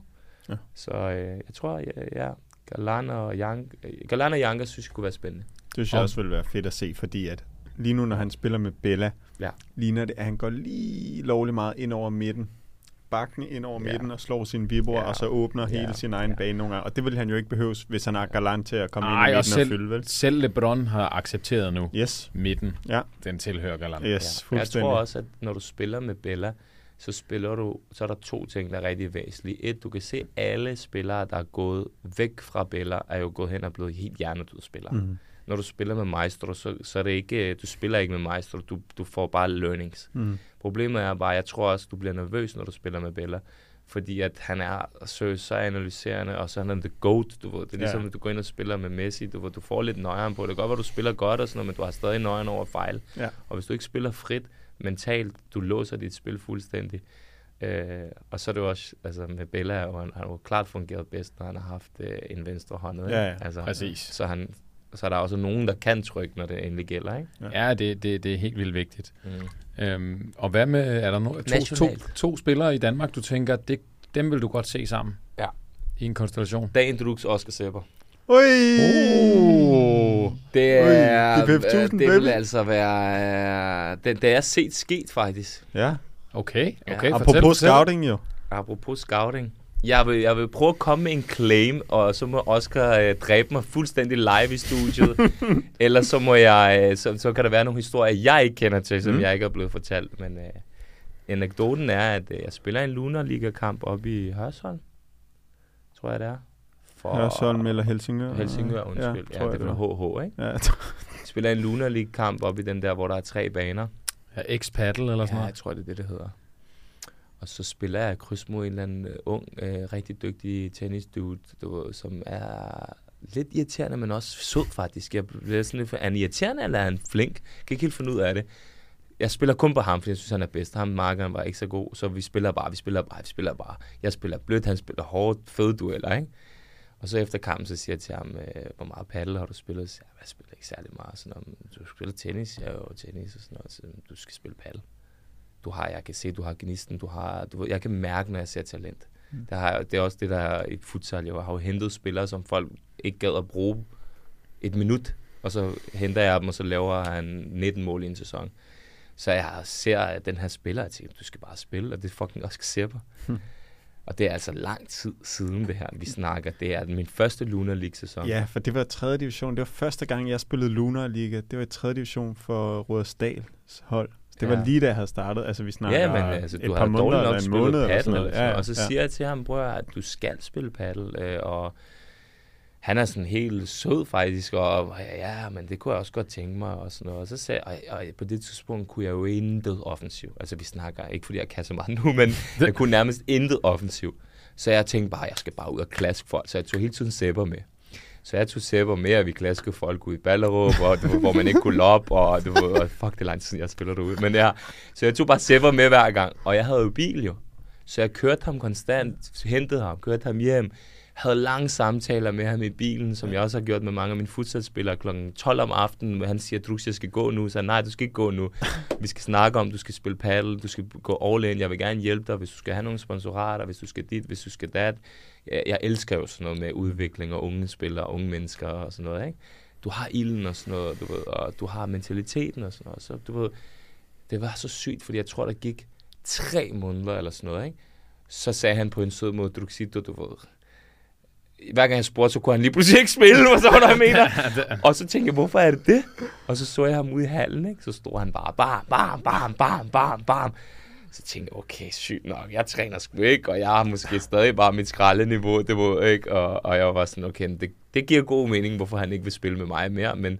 Ja. Så øh, jeg tror, ja, ja Galan og Young, Galan og Young synes jeg kunne være spændende. Det synes jeg også ville være fedt at se, fordi at lige nu, når han spiller med Bella, ja. ligner det, at han går lige lovlig meget ind over midten bakken ind over ja. midten og slår sin vibro, ja. og så åbner ja. hele sin egen ja. bane nogle gange. Og det vil han jo ikke behøves, hvis han har galant til at komme Ej, ind i midten og, selv, og fylde, vel? Selv LeBron har accepteret nu yes. midten. Ja. Den tilhører galant. Yes, ja. Jeg tror også, at når du spiller med Bella, så spiller du, så er der to ting, der er rigtig væsentlige. Et, du kan se, alle spillere, der er gået væk fra Bella, er jo gået hen og blevet helt hjernedøde spillere. Mm når du spiller med Maestro, så, så er det ikke, du spiller ikke med Maestro, du, du får bare learnings. Mm. Problemet er bare, jeg tror også, du bliver nervøs, når du spiller med Bella, fordi at han er så, så analyserende, og så er han the goat, du ved. Det er ligesom, ja. at du går ind og spiller med Messi, du, ved, du får lidt nøjeren på. Det kan godt være, du spiller godt og sådan noget, men du har stadig nøjeren over fejl. Ja. Og hvis du ikke spiller frit mentalt, du låser dit spil fuldstændig. Øh, og så er det jo også, altså med Bella, og han har jo klart fungeret bedst, når han har haft øh, en venstre hånd. Ja, ja, altså, præcis. Så han, så er der også nogen, der kan trykke, når det endelig gælder, ikke? Ja, det, det, det er helt vildt vigtigt. Mm. Øhm, og hvad med, er der no, to, to, to spillere i Danmark, du tænker, det, dem vil du godt se sammen? Ja. I en konstellation? Dagen Drux og Oscar Sepper. Ui! Oh, det er, Ui, det, er det vil altså være, uh, det, det er set sket faktisk. Ja. Okay, okay. Ja. Apropos fortæl, scouting jo. Apropos scouting. Jeg vil, jeg vil prøve at komme med en claim, og så må Oscar øh, dræbe mig fuldstændig live i studiet. Eller så, må jeg, øh, så, så kan der være nogle historier, jeg ikke kender til, som mm. jeg ikke er blevet fortalt. Men øh, anekdoten er, at øh, jeg spiller en Lunar Liga-kamp op i Hørsholm. Tror jeg, det er. For Hørsholm eller Helsingør? Helsingør, undskyld. Ja, ja det er HH, ikke? Ja. jeg spiller en Lunar League-kamp op i den der, hvor der er tre baner. Ja, X-Paddle eller sådan noget? Ja, jeg tror, det er det, det hedder. Og så spiller jeg kryds mod en eller anden øh, ung, øh, rigtig dygtig tennisdude, du, som er lidt irriterende, men også sød faktisk. Jeg bliver sådan lidt, er han irriterende, eller er han flink? Jeg kan ikke helt finde ud af det. Jeg spiller kun på ham, fordi jeg synes, han er bedst. Ham markeren var ikke så god, så vi spiller bare, vi spiller bare, vi spiller bare. Jeg spiller blødt, han spiller hårdt, fede dueller, ikke? Og så efter kampen, så siger jeg til ham, øh, hvor meget paddle har du spillet? Så jeg, jeg spiller ikke særlig meget. Sådan, om, du spiller tennis? Jeg er jo tennis og sådan noget. Så du skal spille paddle du har, jeg kan se, du har gnisten, du har, du, jeg kan mærke, når jeg ser talent. Mm. Det, har, det er også det, der er i futsal. Jeg har jo hentet spillere, som folk ikke gad at bruge et minut, og så henter jeg dem, og så laver han 19 mål i en sæson. Så jeg ser den her spiller, og tænker, du skal bare spille, og det er fucking også Sepper. Hmm. Og det er altså lang tid siden det her, vi snakker. Det er min første Lunar League-sæson. Ja, for det var 3. division. Det var første gang, jeg spillede Lunar League. Det var i 3. division for Rådersdals hold. Det var ja. lige da jeg havde startet. Altså, vi snakker ja, men, altså, du et par måneder eller en måned. Paddle, eller sådan noget. Ja, ja, og så ja. siger jeg til ham, bror, at du skal spille paddle. Øh, og han er sådan helt sød faktisk, og ja, men det kunne jeg også godt tænke mig, og sådan noget. Og så sagde jeg, og, og på det tidspunkt kunne jeg jo intet offensiv. Altså, vi snakker, ikke fordi jeg kan så meget nu, men jeg kunne nærmest intet offensiv. Så jeg tænkte bare, jeg skal bare ud og klaske folk. Så jeg tog hele tiden sæber med. Så jeg tog sæber med, at vi klaskede folk ud i Ballerup, og, du, hvor man ikke kunne loppe, og, du, og fuck, det er lang tid siden, jeg spiller derude. Men ja, så jeg tog bare sæber med hver gang, og jeg havde jo bil jo. Så jeg kørte ham konstant, hentede ham, kørte ham hjem, havde lange samtaler med ham i bilen, som jeg også har gjort med mange af mine futsalspillere kl. 12 om aftenen. Han siger, at jeg skal gå nu. Så nej, du skal ikke gå nu. Vi skal snakke om, du skal spille paddle, du skal gå all in. Jeg vil gerne hjælpe dig, hvis du skal have nogle sponsorater, hvis du skal dit, hvis du skal dat. Jeg, jeg elsker jo sådan noget med udvikling og unge spillere og unge mennesker og sådan noget. Ikke? Du har ilden og sådan noget, du ved, og du har mentaliteten og sådan noget. Så du ved, det var så sygt, fordi jeg tror, der gik tre måneder eller sådan noget, ikke? Så sagde han på en sød måde, Druxito, du ved, hver gang jeg spurgte, så kunne han lige pludselig ikke spille, og så var der, mener. og så tænkte jeg, hvorfor er det det? Og så så jeg ham ude i hallen, ikke? så stod han bare bam, bam, bam, bam, bam, bam. Så tænkte jeg, okay, sygt nok, jeg træner sgu ikke, og jeg har måske stadig bare mit skraldeniveau, det var ikke, og, og jeg var sådan, okay, det, det giver god mening, hvorfor han ikke vil spille med mig mere, men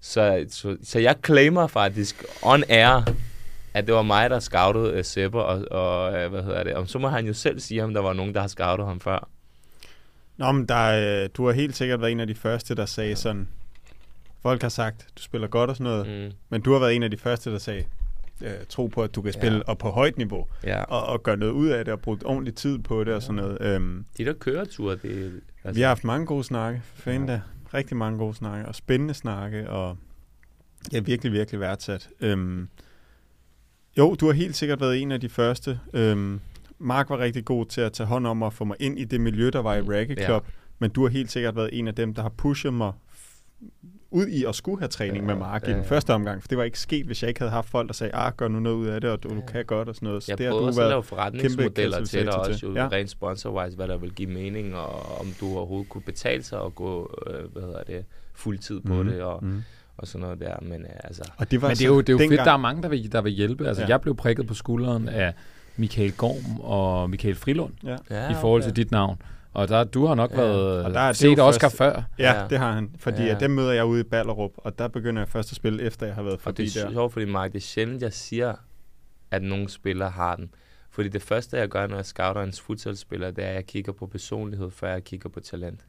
så, så, så jeg claimer faktisk on air, at det var mig, der scoutede uh, Sepper, og, og uh, hvad hedder det, og så må han jo selv sige, om der var nogen, der har scoutet ham før. Nå, men der, øh, du har helt sikkert været en af de første, der sagde ja. sådan, folk har sagt, du spiller godt og sådan noget, mm. men du har været en af de første, der sagde, øh, tro på, at du kan spille ja. op på højt niveau, ja. og, og gøre noget ud af det, og bruge ordentlig tid på det ja. og sådan noget. Øhm, de der køreture, det altså... Vi har haft mange gode snakke, fan ja. rigtig mange gode snakke, og spændende snakke, og ja, virkelig, virkelig værdsat. Øhm, jo, du har helt sikkert været en af de første. Øhm, Mark var rigtig god til at tage hånd om og få mig ind i det miljø, der var i Racket Club, ja. men du har helt sikkert været en af dem, der har pushet mig ud i at skulle have træning ja, med Mark ja, ja. i den første omgang, for det var ikke sket, hvis jeg ikke havde haft folk, der sagde, ah, gør nu noget ud af det, og du, ja. du kan godt og sådan noget. Så jeg det prøver også at lave forretningsmodeller til dig også, jo ja. rent sponsor-wise, hvad der vil give mening, og om du overhovedet kunne betale sig og gå, øh, hvad hedder det, fuldtid på mm. det, og mm og sådan noget der. Men, øh, altså, og det var men det er jo, det er jo fedt, der er mange, der vil, der vil hjælpe. Altså, ja. Jeg blev prikket på skulderen af Michael Gorm og Michael Frilund ja. Ja, i forhold okay. til dit navn. Og der, du har nok ja. været og der er, set Oscar først, før. Ja, ja, det har han. Fordi ja. dem møder jeg ude i Ballerup, og der begynder jeg først at spille, efter jeg har været forbi der. Og det er sjovt, fordi Mark, det er sjældent, jeg siger, at nogle spillere har den. Fordi det første, jeg gør, når jeg scouter en futsalspiller, det er, at jeg kigger på personlighed, før jeg kigger på talent.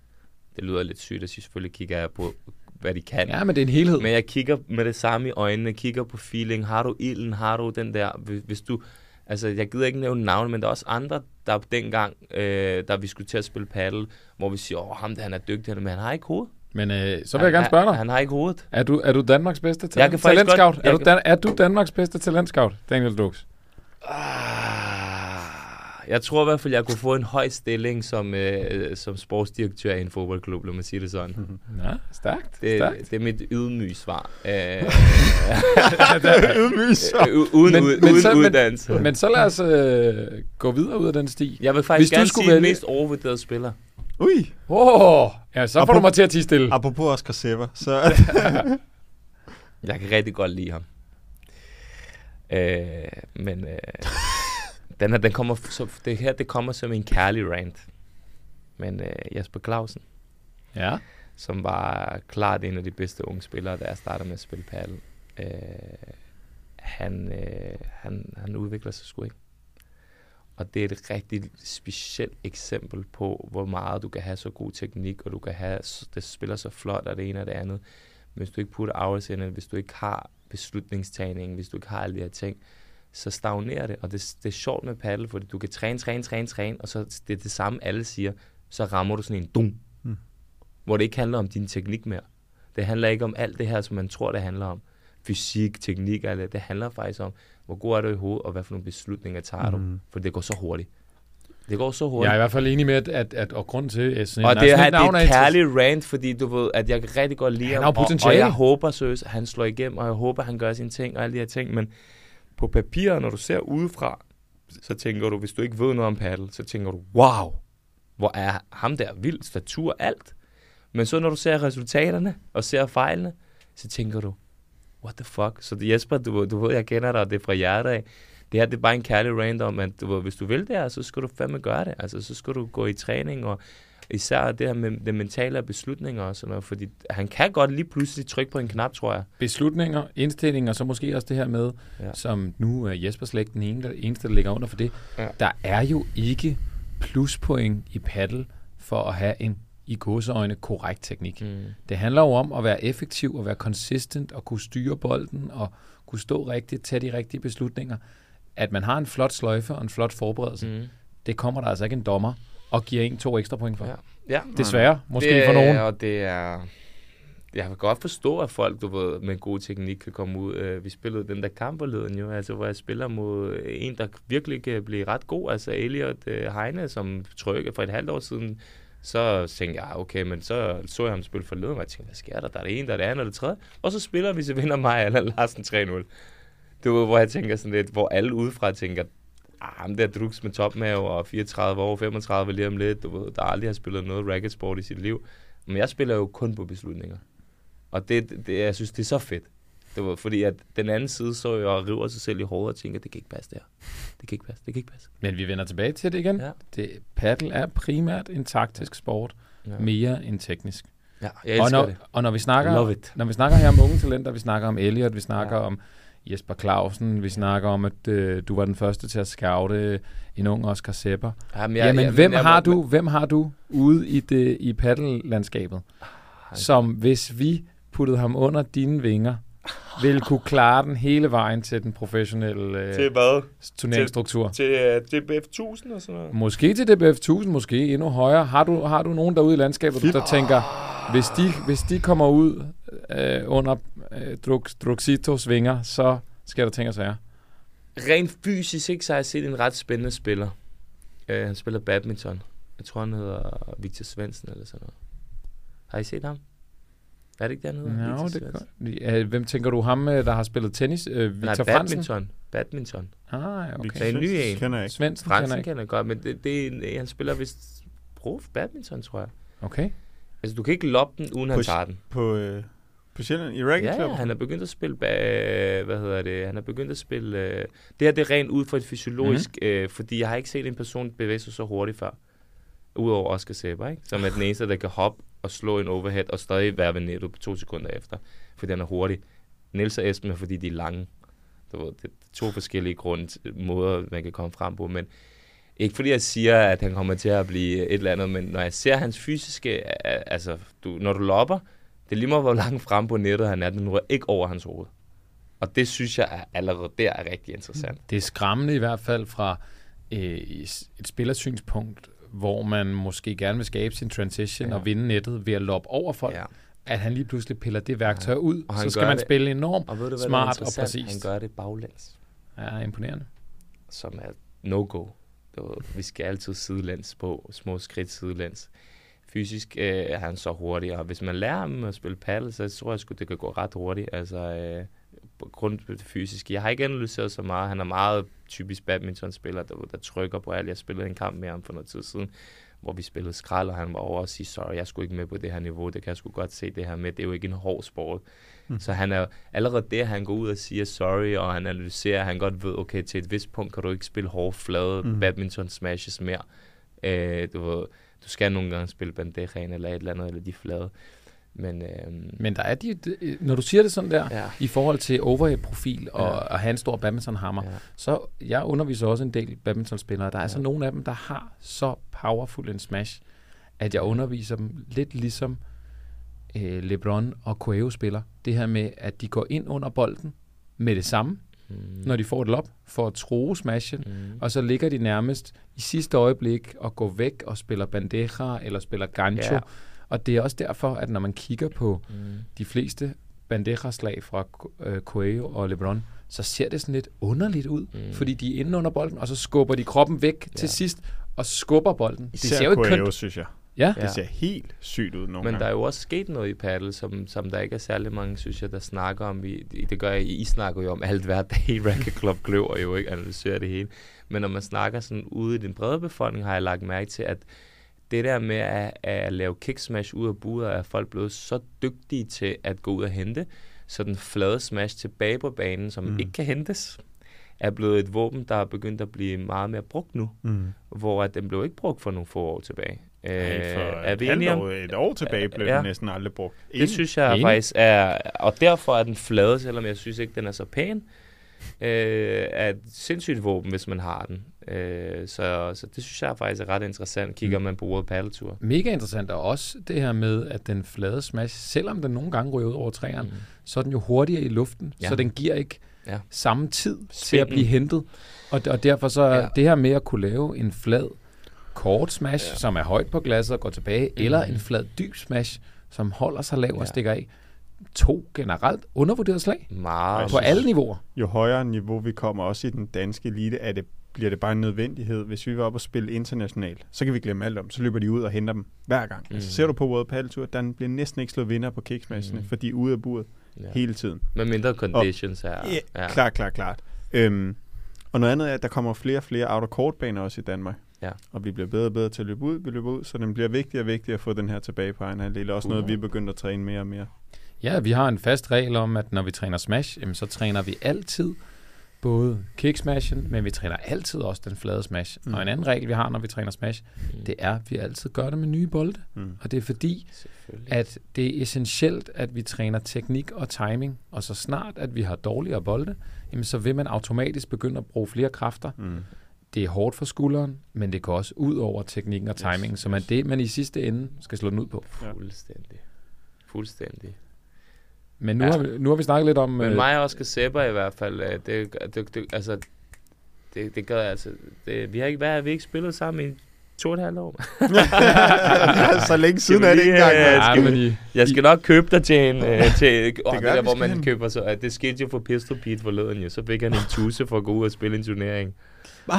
Det lyder lidt sygt at sige, selvfølgelig kigger jeg på hvad de kan. Ja, men det er en helhed. Men jeg kigger med det samme i øjnene, kigger på feeling. Har du ilden? Har du den der? Hvis du... Altså, jeg gider ikke nævne navne, men der er også andre, der dengang, øh, der vi skulle til at spille paddle, hvor vi siger, åh, ham der, han er dygtig, men han har ikke hoved. Men øh, så vil jeg gerne spørge dig. Han har ikke hovedet. Er du, er du Danmarks bedste talent, talentscout? Er, du Dan, er du Danmarks bedste talentscout, Daniel Dux? Ah, jeg tror i hvert fald, jeg kunne få en høj stilling som, øh, som sportsdirektør i en fodboldklub, lad mig sige det sådan. Ja, stærkt. Det, stærkt. det er mit ydmyge svar. Øh, ydmyge svar. Uden, men, ud, men uden så, uddannelse. Men, men så lad os øh, gå videre ud af den sti. Jeg vil faktisk Hvis gerne sige vælge... mest overvurderede spiller. Ui. Oh, ja, så får du mig til at tige stille. Apropos Oscar Sever, så... jeg kan rigtig godt lide ham. Øh, men... Øh, den her, den kommer, så det her, det kommer som en kærlig rant. Men øh, Jasper Clausen, ja. som var klart en af de bedste unge spillere, da jeg startede med at spille paddle, øh, han, øh, han, han udvikler sig sgu ikke. Og det er et rigtig specielt eksempel på, hvor meget du kan have så god teknik, og du kan have, det spiller så flot, og det ene og det andet. Men hvis du ikke putter hours ind, hvis du ikke har beslutningstagning, hvis du ikke har alle de her ting, så stagnerer det. Og det, det er sjovt med paddle, fordi du kan træne, træne, træne, træne, og så det er det samme, alle siger. Så rammer du sådan en dum, mm. hvor det ikke handler om din teknik mere. Det handler ikke om alt det her, som man tror, det handler om. Fysik, teknik, alt det. Det handler faktisk om, hvor god er du i hovedet, og hvad for nogle beslutninger tager mm. du. For det går så hurtigt. Det går så hurtigt. Jeg er i hvert fald enig med, at, at, at og grund til... At sådan og det, er, det er et kærligt rant, fordi du ved, at jeg rigtig godt lide ham. Og, og jeg håber seriøst, at han slår igennem, og jeg håber, at han gør sine ting og alle de her ting, men på papir, når du ser udefra, så tænker du, hvis du ikke ved noget om paddle, så tænker du, wow, hvor er ham der vild, statur, alt. Men så når du ser resultaterne og ser fejlene, så tænker du, what the fuck? Så Jesper, du, du ved, jeg kender dig, og det er fra hjertet af. Det her, det er bare en kærlig random, at du hvis du vil det her, så skal du fandme gøre det. Altså, så skal du gå i træning og Især det her med det mentale beslutninger og sådan noget, fordi han kan godt lige pludselig trykke på en knap, tror jeg. Beslutninger, indstillinger, så måske også det her med, ja. som nu er Jesper slet den eneste, der ligger under for det. Ja. Der er jo ikke pluspoint i paddle for at have en i gåseøjne korrekt teknik. Mm. Det handler jo om at være effektiv og være consistent og kunne styre bolden og kunne stå rigtigt, tage de rigtige beslutninger. At man har en flot sløjfe og en flot forberedelse, mm. det kommer der altså ikke en dommer og giver en to ekstra point for. Ja. ja. Desværre, måske det, for nogen. Og det er... Jeg kan godt forstå, at folk du ved, med god teknik kan komme ud. Uh, vi spillede den der kamperleden jo, altså, hvor jeg spiller mod en, der virkelig kan blive ret god. Altså Elliot uh, Heine, som trykker for et halvt år siden. Så tænkte jeg, okay, men så så jeg ham spille forleden, og jeg tænkte, hvad sker der? Der er det ene, der er det andet, og det tredje. Og så spiller vi, så vinder mig eller Larsen 3-0. Det var, hvor jeg tænker sådan lidt, hvor alle udefra tænker, ah, ham der drugs med topmave og 34 år, 35 lige om lidt, du ved, der aldrig har spillet noget racketsport i sit liv. Men jeg spiller jo kun på beslutninger. Og det, det jeg synes, det er så fedt. Det var, fordi at den anden side så jeg og river sig selv i hovedet og tænker, det kan ikke passe der. Det kan ikke passe, det kan ikke passe. Men vi vender tilbage til det igen. Ja. Det, paddle er primært en taktisk sport, ja. mere end teknisk. Ja, jeg og når, det. Og når vi snakker, når vi snakker her om unge talenter, vi snakker om Elliot, vi snakker ja. om Jesper Clausen, vi snakker om, at øh, du var den første til at scoute en ung Oscar Sepper. Jamen, jeg, Jamen jeg, hvem, jeg, har jeg, du, hvem har du ude i, det, i paddellandskabet, som hvis vi puttede ham under dine vinger, vil kunne klare den hele vejen til den professionelle øh, til hvad? turneringsstruktur. Til, til uh, DBF 1000 og sådan noget? Måske til DBF 1000, måske endnu højere. Har du, har du nogen derude i landskabet, Fedt. der tænker, hvis de, hvis de kommer ud øh, under øh, Druk, Druxitos vinger, så skal der tænke sig her. Rent fysisk ikke, så har jeg set en ret spændende spiller. Uh, han spiller badminton. Jeg tror, han hedder Victor Svendsen eller sådan noget. Har I set ham? Er det ikke det, han hedder? No, det ja, hvem tænker du ham, øh, der har spillet tennis? Uh, Victor Nej, badminton. Fransen? Badminton. Ah, okay. Det er en ny en. Kender jeg Svendsen Fransen kender, kender jeg godt, men det, det er en, han spiller vist prof badminton, tror jeg. Okay. Altså, du kan ikke loppe den, uden på, han tager den. På, øh, på Sjælland? I Racket ja, Club? Han er begyndt at spille, bag, hvad hedder det, han er begyndt at spille, øh, det her det er rent ud fra et fysiologisk, mm-hmm. øh, fordi jeg har ikke set en person bevæge sig så hurtigt før, udover Oscar Sæber, ikke? som er den eneste, der kan hoppe og slå en overhead og stadig være ved nettet på to sekunder efter, fordi han er hurtig. Niels og Esben er, fordi de er lange. Det er to forskellige grund, måder, man kan komme frem på, men ikke fordi jeg siger, at han kommer til at blive et eller andet, men når jeg ser hans fysiske, altså du, når du lopper, det er lige meget, hvor langt frem på nettet han er, den er ikke over hans hoved. Og det synes jeg er, allerede der er rigtig interessant. Det er skræmmende i hvert fald fra øh, et spillersynspunkt, hvor man måske gerne vil skabe sin transition ja. og vinde nettet ved at loppe over folk. Ja at han lige pludselig piller det værktøj ja. ud, så skal man det, spille enormt og ved du, smart og præcist. Han gør det baglæns. Ja, imponerende. Som er no-go. Vi skal altid sidelæns på, små skridt sidelæns. Fysisk øh, er han så hurtig, og hvis man lærer ham at spille paddle, så tror jeg sgu, det kan gå ret hurtigt. Altså, øh, grund det fysiske. Jeg har ikke analyseret så meget. Han er meget typisk badmintonspiller, der, der trykker på alt. Jeg spillede en kamp med ham for noget tid siden, hvor vi spillede skrald, og han var over og sige, sorry, jeg skulle ikke med på det her niveau, det kan jeg sgu godt se det her med, det er jo ikke en hård sport. Mm. Så han er allerede der, han går ud og siger sorry, og han analyserer, han godt ved, okay, til et vist punkt kan du ikke spille hårde, flade mm. badminton smashes mere. Øh, du, ved, du skal nogle gange spille bandejaen eller et eller andet, eller de flade. Men, øhm, Men der er de, når du siger det sådan der, ja. i forhold til overhead-profil og ja. at have en stor badmintonhammer, ja. så jeg underviser også en del badmintonspillere. Der er ja. altså nogle af dem, der har så powerful en smash, at jeg underviser dem lidt ligesom øh, LeBron og Coelho spiller. Det her med, at de går ind under bolden med det samme, mm. når de får et lop, for at tro smashen, mm. og så ligger de nærmest i sidste øjeblik og går væk og spiller bandeja eller spiller gancho, ja og det er også derfor, at når man kigger på mm. de fleste bandeja-slag fra øh, Coelho og LeBron, så ser det sådan lidt underligt ud, mm. fordi de er inde under bolden, og så skubber de kroppen væk ja. til sidst, og skubber bolden. Især det ser jo ikke Coelho, kønt. synes jeg. Ja. Det ser helt sygt ud nogle Men gange. der er jo også sket noget i paddle, som, som der ikke er særlig mange, synes jeg, der snakker om. Vi, det gør jeg, I snakker jo om alt hver dag i Racket Club Kløver, jo ikke analyserer det hele. Men når man snakker sådan ude i den brede befolkning, har jeg lagt mærke til, at det der med at, at lave kick smash ud af buret, er folk blevet så dygtige til at gå ud og hente, så den flade smash tilbage på banen, som mm. ikke kan hentes, er blevet et våben, der er begyndt at blive meget mere brugt nu, mm. hvor at den blev ikke brugt for nogle få år tilbage. Øh, er vi et, år, et år tilbage blev ja. den næsten aldrig brugt. Enig. Det synes jeg Enig. faktisk er, og derfor er den flade, selvom jeg synes ikke, den er så pæn, øh, er et sindssygt våben, hvis man har den. Øh, så, så det synes jeg faktisk er ret interessant, kigger mm. man på ordet paddeltur. Mega interessant, og også det her med, at den flade smash, selvom den nogle gange ryger ud over træerne, mm. så er den jo hurtigere i luften, ja. så den giver ikke ja. samme tid Spænden. til at blive hentet. Og, og derfor så ja. det her med at kunne lave en flad kort smash, ja. som er højt på glasset og går tilbage, mm. eller en flad dyb smash, som holder sig lav og ja. stikker af, to generelt undervurderet slag Meget. på alle niveauer. Jo højere niveau vi kommer, også i den danske elite, er det bliver det bare en nødvendighed. Hvis vi var oppe og spille internationalt, så kan vi glemme alt om. Så løber de ud og henter dem hver gang. Mm. Altså, ser du på World Padel Tour, den bliver næsten ikke slået vinder på kicksmassene, mm. fordi de er ude af buret ja. hele tiden. Med mindre conditions og, er... Ja, ja, klart, klart, klart. Øhm, og noget andet er, at der kommer flere og flere out of court baner også i Danmark. Ja. Og vi bliver bedre og bedre til at løbe ud, vi løber ud, så den bliver vigtigere og vigtigere at få den her tilbage på egen halvdel. Også uh. noget, vi er begyndt at træne mere og mere. Ja, vi har en fast regel om, at når vi træner smash, jamen, så træner vi altid både kick smashen, men vi træner altid også den flade smash. Mm. Og en anden regel, vi har, når vi træner smash, mm. det er, at vi altid gør det med nye bolde. Mm. Og det er fordi, at det er essentielt, at vi træner teknik og timing, og så snart, at vi har dårligere bolde, jamen, så vil man automatisk begynde at bruge flere kræfter. Mm. Det er hårdt for skulderen, men det går også ud over teknikken og timingen, yes, så man det, man i sidste ende skal slå den ud på. Fuldstændig. Fuldstændig. Men nu, ja. har vi, nu har vi snakket lidt om... Men øh, mig og Oscar Sepper i hvert fald, øh, det, det, det, altså, det, det gør altså... Det, vi har ikke været, vi ikke spillet sammen i to og et halvt år. så længe siden er det ikke engang. Ja, skal, I, jeg skal nok købe dig til en... Uh, til, det, oh, det, der, hvor man køber så... Uh, det skete jo for Pistol Pete forleden jo. Så fik han en tusse for at gå ud og spille en turnering.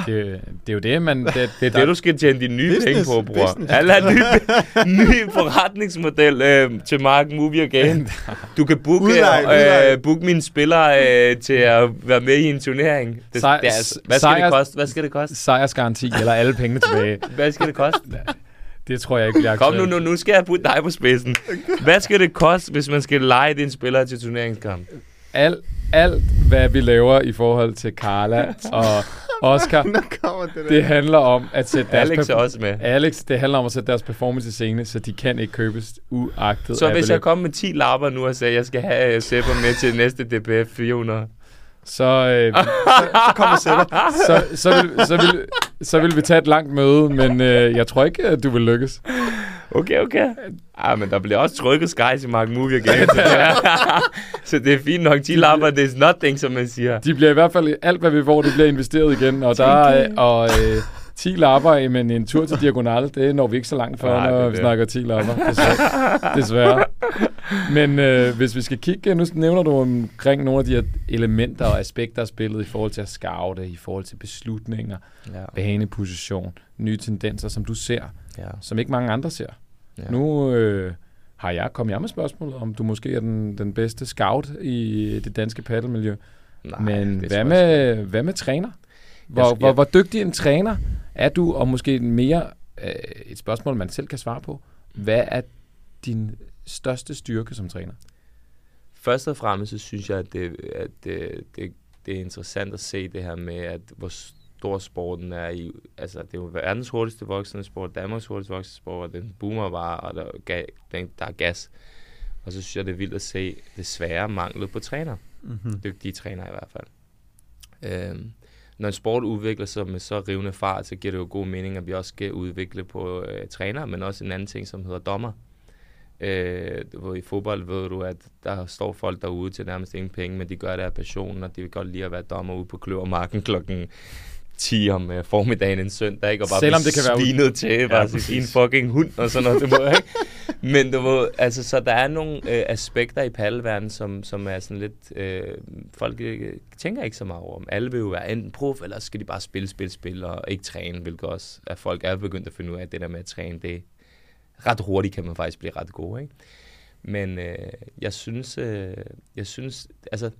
Det, det er jo det, man... Det, det, er det, du skal tjene dine nye business, penge på, bror. Business. Alle har ny, ny forretningsmodel øh, til Mark Movie Game. Du kan booke, udlej, udlej. Øh, booke mine spillere øh, til at være med i en turnering. Det, Sej, det er, altså, hvad, skal det koste? hvad skal det koste? Sejrsgaranti, eller alle pengene tilbage. hvad skal det koste? Det tror jeg ikke bliver Kom nu, nu, nu skal jeg putte dig på spidsen. Hvad skal det koste, hvis man skal lege dine spillere til turneringskamp? Alt, alt, hvad vi laver i forhold til Carla og Oscar, det, det handler om at sætte deres... Alex er også med. Alex, det handler om at sætte deres performance i scene, så de kan ikke købes uagtet Så hvis jeg kommer med 10 lapper nu og siger, at jeg skal have uh, Sepper med til næste DBF 400, så, øh, så, så kommer Sepper. Så, så, vil, så, vil, så vil vi tage et langt møde, men øh, jeg tror ikke, at du vil lykkes. Okay, okay. Ah, men der bliver også trykket skies i Mark Movie igen. så det er fint nok. 10 lapper, det er nothing, som man siger. De bliver i hvert fald, alt hvad vi får, det bliver investeret igen. Og der er, og, øh, 10 lapper, men en tur til Diagonal, det når vi ikke så langt før, Nej, når det vi snakker 10 lapper. Desværre. desværre. Men øh, hvis vi skal kigge, nu nævner du omkring nogle af de her elementer og aspekter af spillet i forhold til at scoute, i forhold til beslutninger, ja. baneposition, nye tendenser, som du ser, ja. som ikke mange andre ser. Ja. Nu øh, har jeg, kommet jeg med spørgsmålet, om du måske er den, den bedste scout i det danske paddelmiljø. Nej, Men hvad med, hvad med træner? Hvor, jeg, hvor, hvor dygtig en træner er du, og måske mere øh, et spørgsmål, man selv kan svare på. Hvad er din største styrke som træner? Først og fremmest så synes jeg, at det, at det, det, det er interessant at se det her med, at hvor stor sporten er i, altså det er jo verdens hurtigste voksende sport, Danmarks hurtigste voksende sport, og den boomer bare, og der, der er gas. Og så synes jeg, det er vildt at se desværre manglet på træner. Mm-hmm. Dygtige træner i hvert fald. Øhm, når en sport udvikler sig med så rivende fart, så giver det jo god mening, at vi også skal udvikle på øh, træner, men også en anden ting, som hedder dommer. Øh, hvor I fodbold ved du, at der står folk derude til nærmest ingen penge, men de gør det af passion, og de vil godt lide at være dommer ude på Kløvermarken klokken 10 om uh, formiddagen en søndag, ikke? og bare Selvom det kan være svinet til, bare ja, en fucking hund og sådan noget. Det må, ikke? Men du må, altså, så der er nogle uh, aspekter i paddelverdenen, som, som er sådan lidt, uh, folk uh, tænker ikke så meget over. Alle vil jo være enten prof, eller skal de bare spille, spille, spille, og ikke træne, hvilket også, at folk er begyndt at finde ud af, at det der med at træne, det ret hurtigt kan man faktisk blive ret god, ikke? Men uh, jeg synes, uh, jeg synes, altså,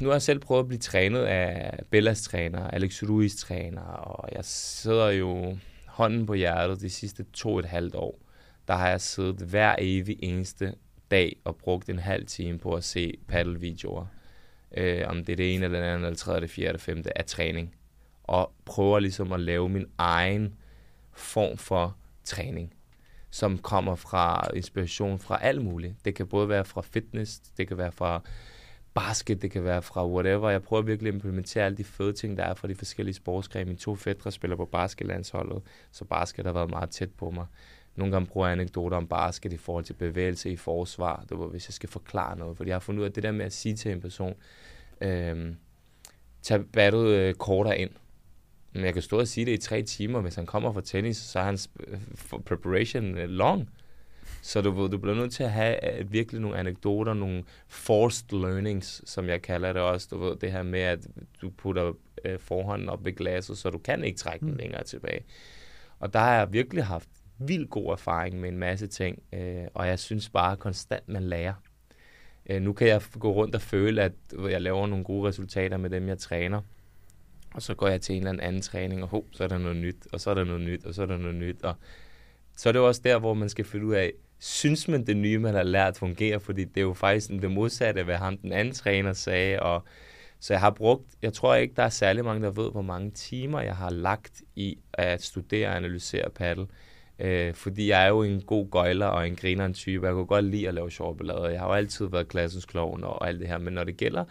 nu har jeg selv prøvet at blive trænet af Bellas træner, Alex Ruiz træner, og jeg sidder jo hånden på hjertet de sidste to og et halvt år. Der har jeg siddet hver evig eneste dag og brugt en halv time på at se paddelvideoer. Øh, om det er det ene eller det andet, eller tredje, det fjerde, eller femte af træning. Og prøver ligesom at lave min egen form for træning, som kommer fra inspiration fra alt muligt. Det kan både være fra fitness, det kan være fra basket, det kan være fra whatever. Jeg prøver virkelig at implementere alle de fede ting, der er fra de forskellige sportsgrene. Mine to fædre spiller på basketlandsholdet, så basket har været meget tæt på mig. Nogle gange bruger jeg anekdoter om basket i forhold til bevægelse i forsvar, det var, hvis jeg skal forklare noget. Fordi jeg har fundet ud af, at det der med at sige til en person, øh, tag battet øh, kortere ind. Men jeg kan stå og sige det i tre timer. Hvis han kommer fra tennis, så er hans øh, preparation øh, long. Så du, du bliver nødt til at have uh, virkelig nogle anekdoter, nogle forced learnings, som jeg kalder det også. Du ved, det her med, at du putter uh, forhånden op ved glasset, så du kan ikke trække den mm. længere tilbage. Og der har jeg virkelig haft vildt god erfaring med en masse ting, uh, og jeg synes bare konstant, man lærer. Uh, nu kan jeg gå rundt og føle, at jeg laver nogle gode resultater med dem, jeg træner. Og så går jeg til en eller anden træning, og ho, så er der noget nyt, og så er der noget nyt, og så er der noget nyt. Og så er det også der, hvor man skal finde ud af, synes man, det nye, man har lært, fungerer, fordi det er jo faktisk det modsatte, hvad ham den anden træner sagde, og Så jeg har brugt, jeg tror ikke, der er særlig mange, der ved, hvor mange timer jeg har lagt i at studere og analysere paddle. Øh, fordi jeg er jo en god gøjler og en grineren type. Jeg kunne godt lide at lave sjove ballader. Jeg har jo altid været klassens klovn og alt det her. Men når det gælder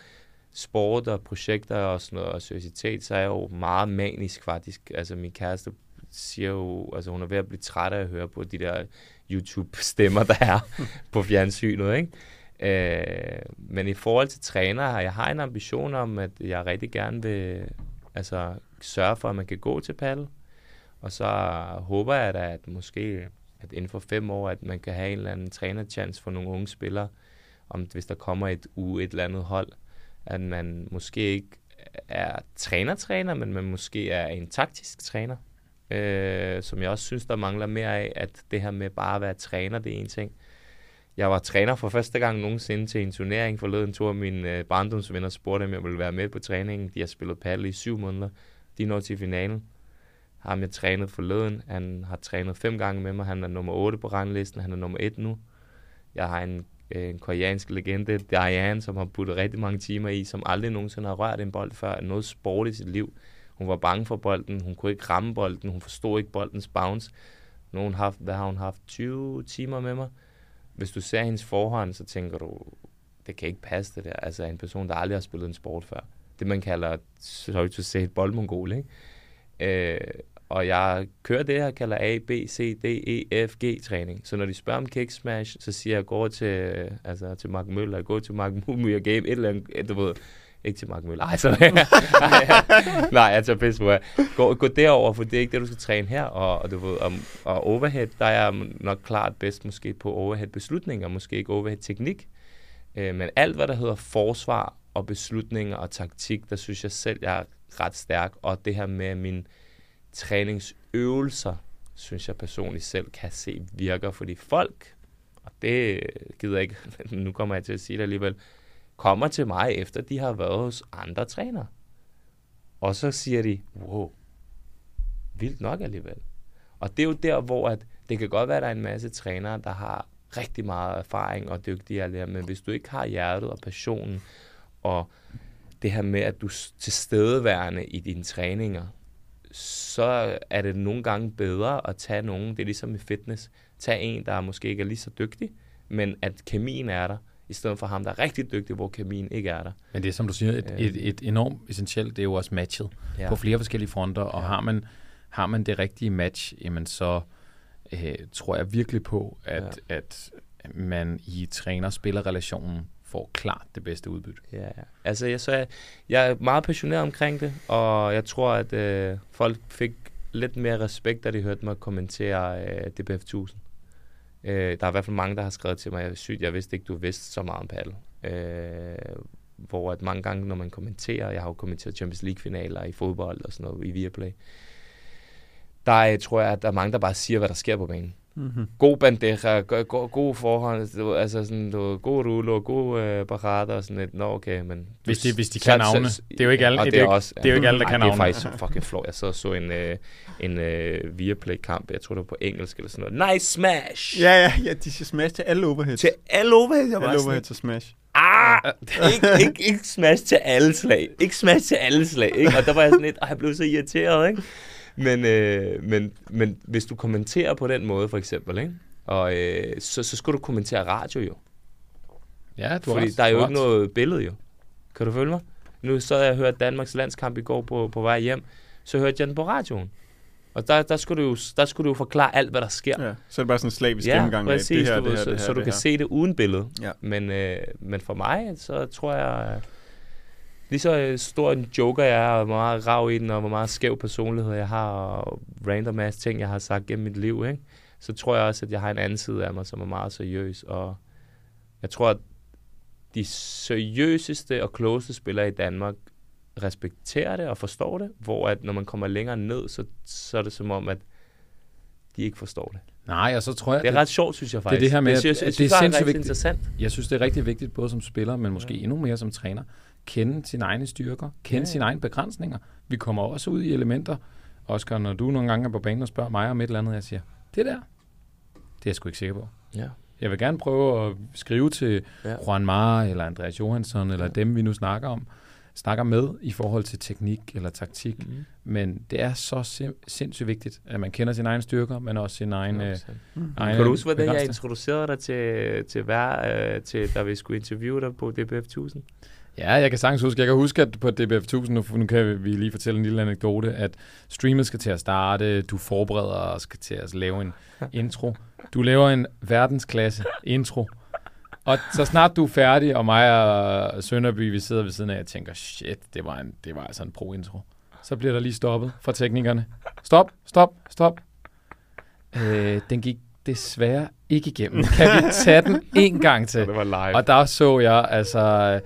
sport og projekter og sådan noget, og seriøsitet, så er jeg jo meget manisk faktisk. Altså min kæreste siger jo, altså hun er ved at blive træt af at høre på de der YouTube-stemmer, der er på fjernsynet, ikke? Øh, men i forhold til træner, jeg har en ambition om, at jeg rigtig gerne vil altså, sørge for, at man kan gå til paddle. Og så håber jeg da, at måske at inden for fem år, at man kan have en eller anden trænerchance for nogle unge spillere, om hvis der kommer et u et eller andet hold, at man måske ikke er træner-træner, men man måske er en taktisk træner, øh, som jeg også synes, der mangler mere af, at det her med bare at være træner, det er en ting. Jeg var træner for første gang nogensinde til en turnering forleden tur. Mine øh, barndomsvenner spurgte, om jeg ville være med på træningen. De har spillet paddle i syv måneder. De når til finalen. Ham jeg trænet forleden. Han har trænet fem gange med mig. Han er nummer 8 på ranglisten. Han er nummer 1 nu. Jeg har en, øh, en koreansk legende, Diane, som har puttet rigtig mange timer i, som aldrig nogensinde har rørt en bold før. Noget sport i sit liv. Hun var bange for bolden. Hun kunne ikke ramme bolden. Hun forstod ikke boldens bounce. Nu hun haft, hvad har hun haft? 20 timer med mig hvis du ser hendes forhånd, så tænker du, det kan ikke passe det der. Altså en person, der aldrig har spillet en sport før. Det man kalder, sorry to say, et boldmongol, ikke? Øh, og jeg kører det her, kalder A, B, C, D, E, F, G træning. Så når de spørger om kick smash, så siger jeg, gå til, øh, altså, til Mark Møller, gå til Mark Mumia Game, et eller andet, du ved, ikke til Mark Møller. Ej, så, nej, jeg tager pisse på gå, gå derover, for det er ikke det, du skal træne her. Og, og, du ved, og, og overhead, der er jeg nok klart bedst måske på overhead beslutninger, måske ikke overhead teknik. Øh, men alt, hvad der hedder forsvar og beslutninger og taktik, der synes jeg selv, jeg er ret stærk. Og det her med min træningsøvelser, synes jeg personligt selv kan se virker, fordi folk, og det gider jeg ikke, nu kommer jeg til at sige det alligevel, kommer til mig, efter de har været hos andre trænere. Og så siger de, wow, vildt nok alligevel. Og det er jo der, hvor at det kan godt være, at der er en masse trænere, der har rigtig meget erfaring og dygtige alle men hvis du ikke har hjertet og passionen, og det her med, at du er tilstedeværende i dine træninger, så er det nogle gange bedre at tage nogen, det er ligesom i fitness, tage en, der måske ikke er lige så dygtig, men at kemien er der, i stedet for ham, der er rigtig dygtig, hvor kemien ikke er der. Men det er, som du siger, et, et, et enormt essentielt, det er jo også matchet ja. på flere forskellige fronter, og ja. har, man, har man det rigtige match, jamen så øh, tror jeg virkelig på, at, ja. at man i træner-spiller-relationen får klart det bedste udbytte. Ja, ja. altså jeg, så jeg, jeg er meget passioneret omkring det, og jeg tror, at øh, folk fik lidt mere respekt, da de hørte mig kommentere øh, DBF 1000. Øh, der er i hvert fald mange, der har skrevet til mig, jeg sygt, jeg vidste ikke, du vidste så meget om paddle. Øh, hvor at mange gange, når man kommenterer, jeg har jo kommenteret Champions League-finaler i fodbold og sådan noget i Viaplay, der tror jeg, at der er mange, der bare siger, hvad der sker på banen. Mm-hmm. God bandera, go, god forhånd, altså sådan, du, god rulo, god øh, parade og sådan lidt. Nå, okay, men... Hvis de, hvis de kan navne. Det er jo ikke alle, det, er, også, det er jo ikke alle der kan navne. Det er faktisk fucking flot. Jeg så så en, øh, en øh, Viaplay-kamp, jeg tror det var på engelsk eller sådan noget. Nice smash! Ja, ja, ja, de siger smash til alle overheads. Til alle overheads? Jeg alle overheads og smash. Ah, ikke, ikke, ikke smash til alle slag. Ikke smash til alle slag, ikke? Og der var jeg sådan lidt, og jeg blev så irriteret, ikke? men, øh, men, men hvis du kommenterer på den måde, for eksempel, ikke? Og, øh, så, så skal du kommentere radio jo. Ja, du Fordi der er jo ikke noget billede jo. Kan du følge mig? Nu så jeg hørt Danmarks landskamp i går på, på vej hjem, så hørte jeg den på radioen. Og der, der, skulle du jo, der skulle du jo forklare alt, hvad der sker. Ja, så er det bare sådan en slavisk ja, gennemgang præcis, af det her, du, det her, så, det her, så du det kan her. se det uden billede. Ja. Men, øh, men for mig, så tror jeg, lige så øh, stor en joker jeg er, og hvor meget rav i den, og hvor meget skæv personlighed jeg har, og random ass ting, jeg har sagt gennem mit liv, ikke? så tror jeg også, at jeg har en anden side af mig, som er meget seriøs. Og jeg tror, at de seriøseste og klogeste spillere i Danmark respekterer det og forstår det, hvor at når man kommer længere ned, så, så er det som om, at de ikke forstår det. Nej, og så tror jeg... Det er ret sjovt, synes jeg faktisk. Det er det her med, det, synes, at, jeg, det, er sindssygt vigtigt. interessant. Jeg synes, det er rigtig vigtigt, både som spiller, men måske ja. endnu mere som træner, kende sine egne styrker, kende ja. sine egne begrænsninger. Vi kommer også ud i elementer. Oscar, når du nogle gange er på banen og spørger mig om et eller andet, jeg siger, det der, det er jeg sgu ikke sikker på. Ja. Jeg vil gerne prøve at skrive til ja. Juan Mar eller Andreas Johansson, eller ja. dem, vi nu snakker om, snakker med i forhold til teknik eller taktik. Mm. Men det er så sim- sindssygt vigtigt, at man kender sine egne styrker, men også sin egen... Øh, mm. egen kan du huske, hvordan jeg introducerede dig til, til, hver, øh, til, da vi skulle interviewe dig på DBF 1000? Ja, jeg kan sagtens huske. Jeg kan huske, at på DBF 1000, nu, nu kan vi lige fortælle en lille anekdote, at streamet skal til at starte, du forbereder og skal til at lave en intro. Du laver en verdensklasse intro, og så snart du er færdig, og mig og Sønderby, vi sidder ved siden af, og tænker, shit, det var, en, det var altså en pro-intro. Så bliver der lige stoppet fra teknikerne. Stop, stop, stop. Øh, den gik desværre ikke igennem. Kan vi tage den en gang til? det var live. Og der så jeg altså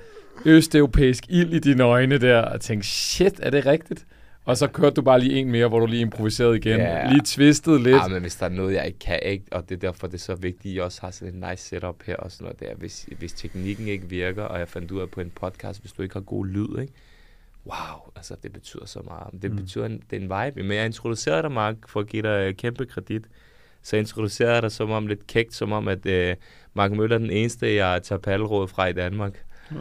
østeuropæisk ild i dine øjne der, og tænkte, shit, er det rigtigt? Og så kørte du bare lige en mere, hvor du lige improviserede igen. Ja. Lige twistet lidt. Ja, men hvis der er noget, jeg ikke kan, ikke, og det er derfor, det er så vigtigt, at I også har sådan en nice setup her og sådan noget der. Hvis, hvis teknikken ikke virker, og jeg fandt ud af på en podcast, hvis du ikke har god lyd, ikke? Wow, altså det betyder så meget. Det mm. betyder, en, det er en vibe. Men jeg introducerede dig, Mark, for at give dig kæmpe kredit. Så introducerede jeg dig som om lidt kægt, som om, at uh, Mark Møller er den eneste, jeg tager palleråd fra i Danmark. Ja.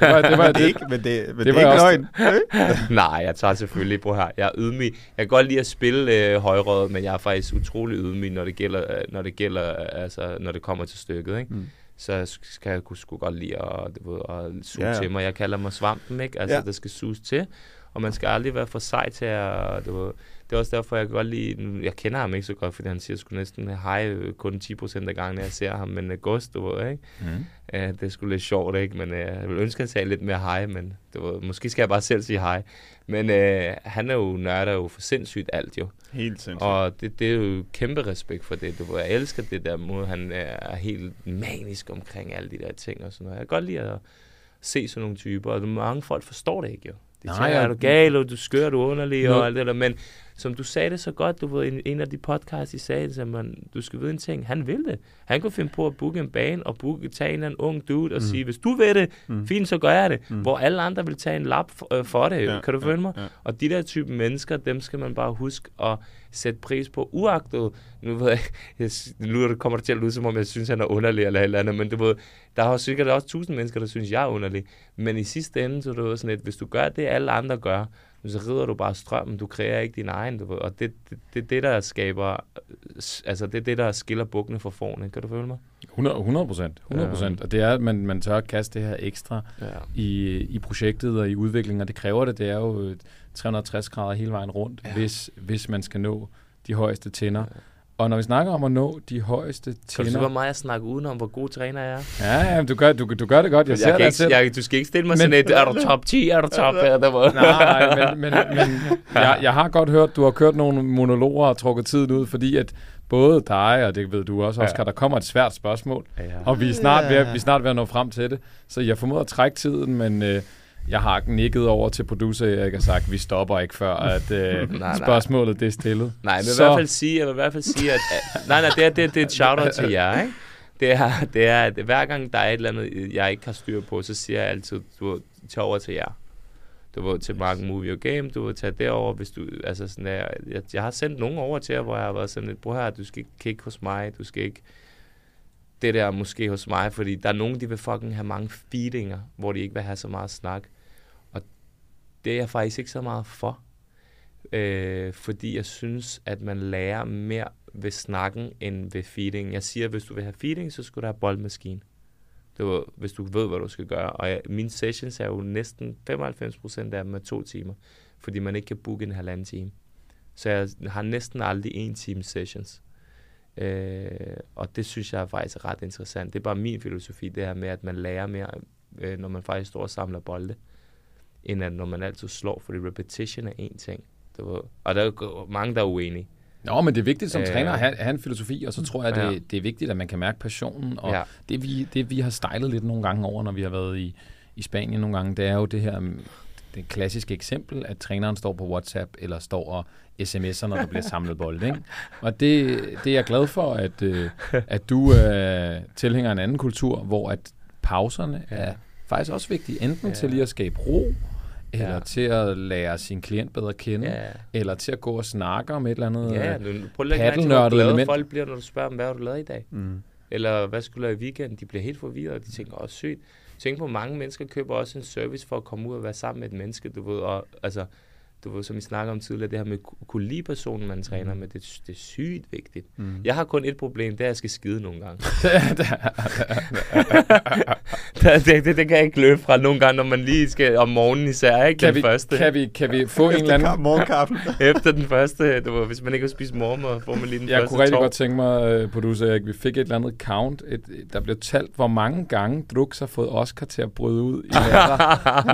det var, det var det ikke, men det, men det, det var ikke løgn. Nej, jeg tager selvfølgelig på her. Jeg er ydmyg. Jeg kan godt lide at spille øh, højrød, men jeg er faktisk utrolig ydmyg, når det gælder, øh, når det gælder, altså når det kommer til stykket, ikke? Mm. Så skal jeg sgu godt lide at, du ved, at suge ja, ja. til mig. Jeg kalder mig svampen, ikke? Altså, ja. der skal suges til. Og man skal aldrig være for sej til at, du ved, det er også derfor, jeg kan godt lide, jeg kender ham ikke så godt, fordi han siger sgu næsten hej øh, kun 10% af gangen, jeg ser ham, men august, du ved, ikke? Mm. Uh, det er sgu lidt sjovt, ikke? Men uh, jeg vil ønske, at han sagde lidt mere hej, men du ved, måske skal jeg bare selv sige hej. Men uh, han er jo nørder jo for sindssygt alt, jo. Helt sindssygt. Og det, det er jo kæmpe respekt for det. Du ved, jeg elsker det der måde, han er helt manisk omkring alle de der ting og sådan noget. Jeg kan godt lide at se sådan nogle typer, og mange folk forstår det ikke, jo. De Nej, tænker, er du gal, og du skør, du underlig, og alt det der, men som du sagde det så godt, du ved, en, en af de podcasts, I sagde, at man, du skal vide en ting, han vil det. Han kunne finde på at booke en bane, og booke, tage en eller anden ung dude, og mm. sige, hvis du vil det, mm. fint, så gør jeg det. Mm. Hvor alle andre vil tage en lap for, øh, for det, ja, kan du følge mig? Ja, ja. Og de der type mennesker, dem skal man bare huske at sætte pris på, uagtet, nu ved jeg, jeg nu kommer det til at lyde, som om jeg synes, han er underlig eller eller andet, men du ved, der er sikkert også tusind mennesker, der synes, jeg er underlig. Men i sidste ende, så er det sådan et, hvis du gør det, alle andre gør, så rider du bare strømmen, du kreerer ikke din egen, du ved, og det er det, det, det, der skaber, altså det er det, der skiller bukkene fra forne, kan du følge mig? 100 procent, 100 procent, ja. og det er, at man, man tør at kaste det her ekstra ja. i, i projektet og i udviklingen, og det kræver det, det er jo 360 grader hele vejen rundt, ja. hvis, hvis man skal nå de højeste tænder. Ja. Og når vi snakker om at nå de højeste tænder... Kan du så meget at snakke udenom, hvor god træner jeg er? Ja, ja du, gør, du, du gør det godt. Jeg, jeg ser det selv. Jeg, du skal ikke stille mig men, sådan et, er du top 10, er du top... Ja, der var. Nej, men, men, men jeg, jeg har godt hørt, du har kørt nogle monologer og trukket tiden ud, fordi at både dig, og det ved du også, Oscar, ja. der kommer et svært spørgsmål, ja. og vi er snart ved, vi er snart ved at nå frem til det. Så jeg formoder at trække tiden, men... Øh, jeg har nikket over til producer Erik og sagt, vi stopper ikke før, at øh, nej, spørgsmålet det er stillet. Nej, jeg vil, så... i hvert fald sige, jeg vil i hvert fald sige, at, at nej, nej, det er, det, det er et shout-out til jer, ikke? Det er, det er, at hver gang der er et eller andet, jeg ikke har styr på, så siger jeg altid, du tager over til jer. Du vil til Mark Movie og Game, du vil tage derover, hvis du, altså sådan der, jeg, jeg har sendt nogen over til jer, hvor jeg har været sådan lidt, bror her, du skal ikke kigge hos mig, du skal ikke det der måske hos mig, fordi der er nogen, de vil fucking have mange feedinger, hvor de ikke vil have så meget snak det er jeg faktisk ikke så meget for. Øh, fordi jeg synes, at man lærer mere ved snakken end ved feeding. Jeg siger, at hvis du vil have feeding, så skal du have boldmaskine. Det var, hvis du ved, hvad du skal gøre. Og jeg, mine sessions er jo næsten 95% af dem med to timer, fordi man ikke kan booke en halvanden time. Så jeg har næsten aldrig en time sessions. Øh, og det synes jeg er faktisk ret interessant. Det er bare min filosofi, det her med, at man lærer mere, øh, når man faktisk står og samler bolde end at når man altid slår, fordi repetition er en ting. Det var, og der er mange, der er uenige. Nå, men det er vigtigt som øh, træner at have, have en filosofi, og så tror jeg, det, ja. det er vigtigt, at man kan mærke passionen. Og ja. det, vi, det, vi har stylet lidt nogle gange over, når vi har været i, i Spanien nogle gange, det er jo det her det klassiske eksempel, at træneren står på WhatsApp eller står og sms'er, når der bliver samlet bold. Ikke? Og det, det er jeg glad for, at, øh, at du øh, tilhænger en anden kultur, hvor at pauserne ja. er faktisk også vigtige, enten ja. til lige at skabe ro, eller ja. til at lære sin klient bedre at kende, ja. eller til at gå og snakke om et eller andet ja, nu, prøv at hvor glade folk bliver, når du spørger dem, hvad har du lavet i dag? Mm. Eller hvad skulle du lave i weekenden? De bliver helt forvirret, og de tænker, åh sygt. tænk på, mange mennesker køber også en service for at komme ud og være sammen med et menneske, du ved, og altså, du ved, som vi snakker om tidligere, det her med kunne lide personen, man træner mm. med, det, det er sygt vigtigt. Mm. Jeg har kun et problem, det er, at jeg skal skide nogle gange. det, det, det, det, kan jeg ikke løbe fra nogle gange, når man lige skal, om morgenen især, ikke kan den vi, første. Kan vi, kan vi få en eller anden... Morgenkaffen. Efter den første, du ved, hvis man ikke har spist morgenmad, får man lige den jeg første Jeg kunne rigtig tår. godt tænke mig, uh, producer Erik, vi fik et eller andet count. Et, der blev talt, hvor mange gange Drux har fået Oscar til at bryde ud i,